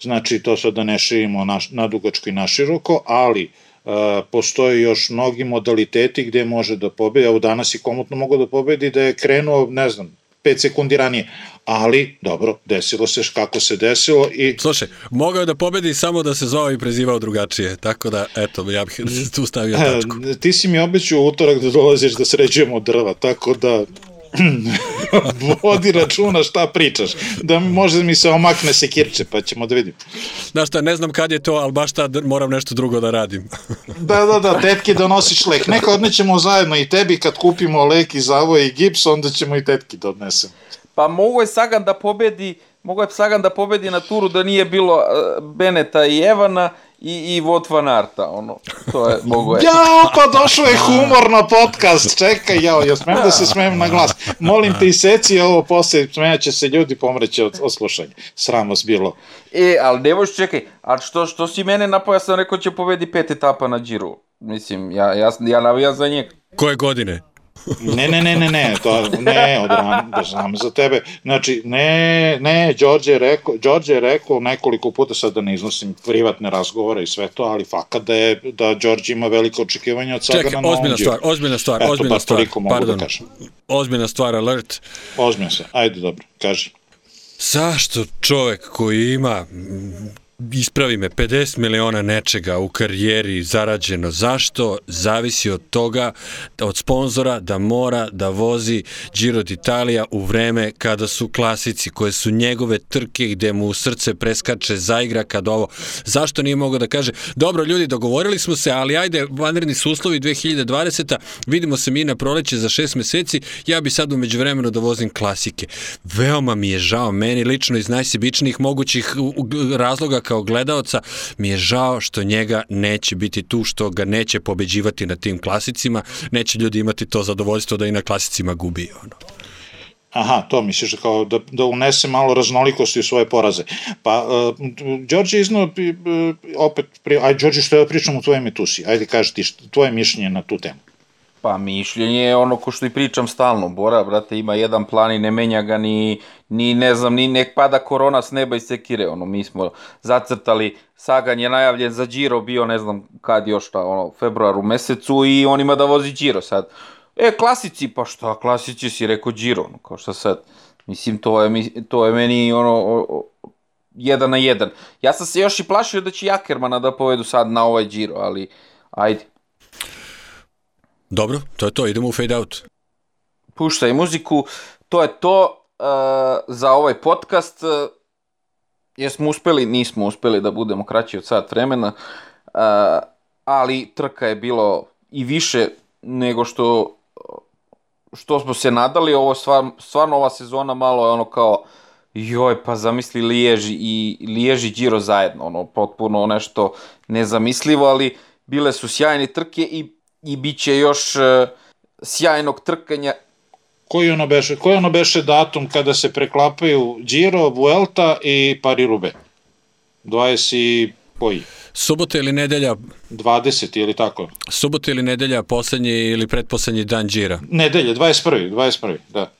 znači to sad da ne širimo na, na dugačko i na široko, ali Uh, postoje još mnogi modaliteti gde može da pobedi, evo danas i komotno mogu da pobedi da je krenuo, ne znam, 5 sekundi ranije. Ali, dobro, desilo se kako se desilo i... Slušaj, mogao je da pobedi samo da se zvao i prezivao drugačije, tako da, eto, ja bih tu stavio tačku. Ti si mi obećao utorak da dolaziš da sređujemo drva, tako da vodi računa šta pričaš, da može mi se omakne sekirče, pa ćemo da vidimo. Znaš šta, ne znam kad je to, ali baš tad moram nešto drugo da radim. da, da, da, tetki donosiš lek. Neka odnećemo zajedno i tebi kad kupimo lek i zavoj i gips, onda ćemo i tetki da odnesemo. Pa mogo je Sagan da pobedi, mogo je Sagan da pobedi na turu da nije bilo uh, Beneta i Evana i, i Vot van Arta, ono, to je, mogu je. Jao, pa došao je humor na podcast, čekaj, jao, ja smem da se smem na glas. Molim te, iseci ovo posle, smejaće se ljudi, pomreće od, od slušanja. Sram vas bilo. E, ali ne možeš, čekaj, a što, što si mene napao, ja sam rekao će povedi pet etapa na Giro. Mislim, ja, ja, ja navijam za njega. Koje godine? Ne, ne, ne, ne, ne, to, ne, od ran, da znam za tebe. Znači, ne, ne, Đorđe je rekao, Đorđe je rekao nekoliko puta, sad da ne iznosim privatne razgovore i sve to, ali fakat da je, da Đorđe ima veliko očekivanje od Sagana Čekaj, na ozbiljna stvar, ozbiljna stvar, Eto, ozbiljna stvar, da pardon, da kažem. ozbiljna stvar, alert. Ozbiljno se, ajde, dobro, kaži. Zašto čovek koji ima ispravi me, 50 miliona nečega u karijeri zarađeno, zašto? Zavisi od toga, od sponzora da mora da vozi Giro d'Italia u vreme kada su klasici, koje su njegove trke gde mu srce preskače, zaigra kad ovo. Zašto nije mogao da kaže, dobro ljudi, dogovorili smo se, ali ajde, vanredni su uslovi 2020. Vidimo se mi na proleće za šest meseci, ja bi sad umeđu vremenu da vozim klasike. Veoma mi je žao, meni lično iz najsebičnijih mogućih razloga kao gledaoca mi je žao što njega neće biti tu, što ga neće pobeđivati na tim klasicima, neće ljudi imati to zadovoljstvo da i na klasicima gubi. Ono. Aha, to misliš kao da, da unese malo raznolikosti u svoje poraze. Pa, uh, Đorđe izno, uh, opet, pri, aj Đorđe što ja pričam u tvojoj etusi, ajde kaži ti što, tvoje mišljenje na tu temu. Pa mišljenje je ono ko što i pričam stalno. Bora, brate, ima jedan plan i ne menja ga ni, ni ne znam, ni nek pada korona s neba i sekire. Ono, mi smo zacrtali, Sagan je najavljen za Giro, bio ne znam kad još ta, ono, februaru mesecu i on ima da vozi Giro sad. E, klasici, pa šta, klasici si rekao Giro, ono, kao šta sad. Mislim, to je, to je meni ono, o, o, jedan na jedan. Ja sam se još i plašio da će Jakermana da povedu sad na ovaj Giro, ali ajde. Dobro, to je to, idemo u fade out. Puštaj muziku, to je to uh, za ovaj podcast. Uh, jesmo uspeli, nismo uspeli da budemo kraći od sat vremena, uh, ali trka je bilo i više nego što što smo se nadali, ovo stvar, stvarno ova sezona malo je ono kao joj, pa zamisli Liježi i Liježi Giro zajedno, ono, potpuno nešto nezamislivo, ali bile su sjajne trke i i bit će još uh, sjajnog trkanja. Koji ono beše, koji ono beše datum kada se preklapaju Giro, Vuelta i Paris-Roubaix? 20 koji? Subota ili nedelja? 20 ili tako. Subota ili nedelja, poslednji ili pretposlednji dan Gira? Nedelja, 21. 21. Da.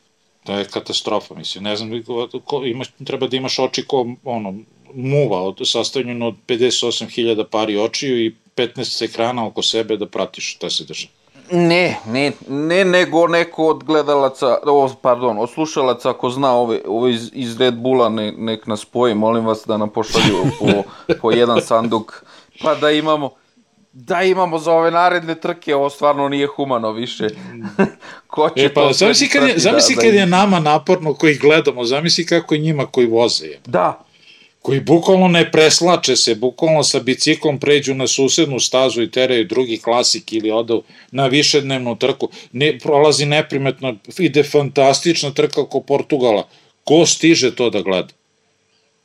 To je katastrofa, mislim. Ne znam, ko, imaš, treba da imaš oči ko, ono, muva, od, sastavljeno od 58.000 pari očiju i 15 ekrana oko sebe da pratiš šta se dešava. Ne, ne, ne, nego neko od gledalaca, o, pardon, od slušalaca ako zna ove, ove iz, iz Red Bulla, ne, nek nas spoji, molim vas da nam pošalju po, po jedan sanduk, pa da imamo, da imamo za ove naredne trke, ovo stvarno nije humano više. Ko će e, pa, to zamisli kad, je, zamisli da, kad da... je nama naporno koji gledamo, zamisli kako je njima koji voze. Je. Da, koji bukvalno ne preslače se, bukvalno sa biciklom pređu na susednu stazu i teraju drugi klasik ili odu na višednevnu trku. Ne, prolazi neprimetno, ide fantastična trka oko Portugala. Ko stiže to da gleda?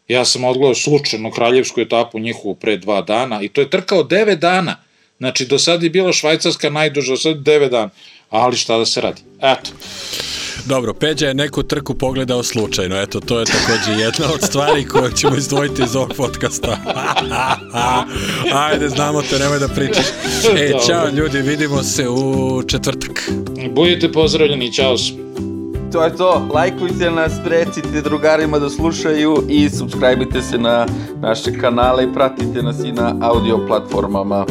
Ja sam odgledao slučajno kraljevsku etapu njihovu pre dva dana i to je trka od 9 dana. Znači, do sada je bila švajcarska najduža, sad 9 dana. Ali šta da se radi? Eto. Dobro, Peđa je neku trku pogledao slučajno, eto, to je takođe jedna od stvari koje ćemo izdvojiti iz ovog podcasta. Ajde, znamo te, nemoj da pričaš. E, čao ljudi, vidimo se u četvrtak. Budite pozdravljeni, čao. To je to, lajkujte nas, recite drugarima da slušaju i subscribeite se na naše kanale i pratite nas i na audio platformama.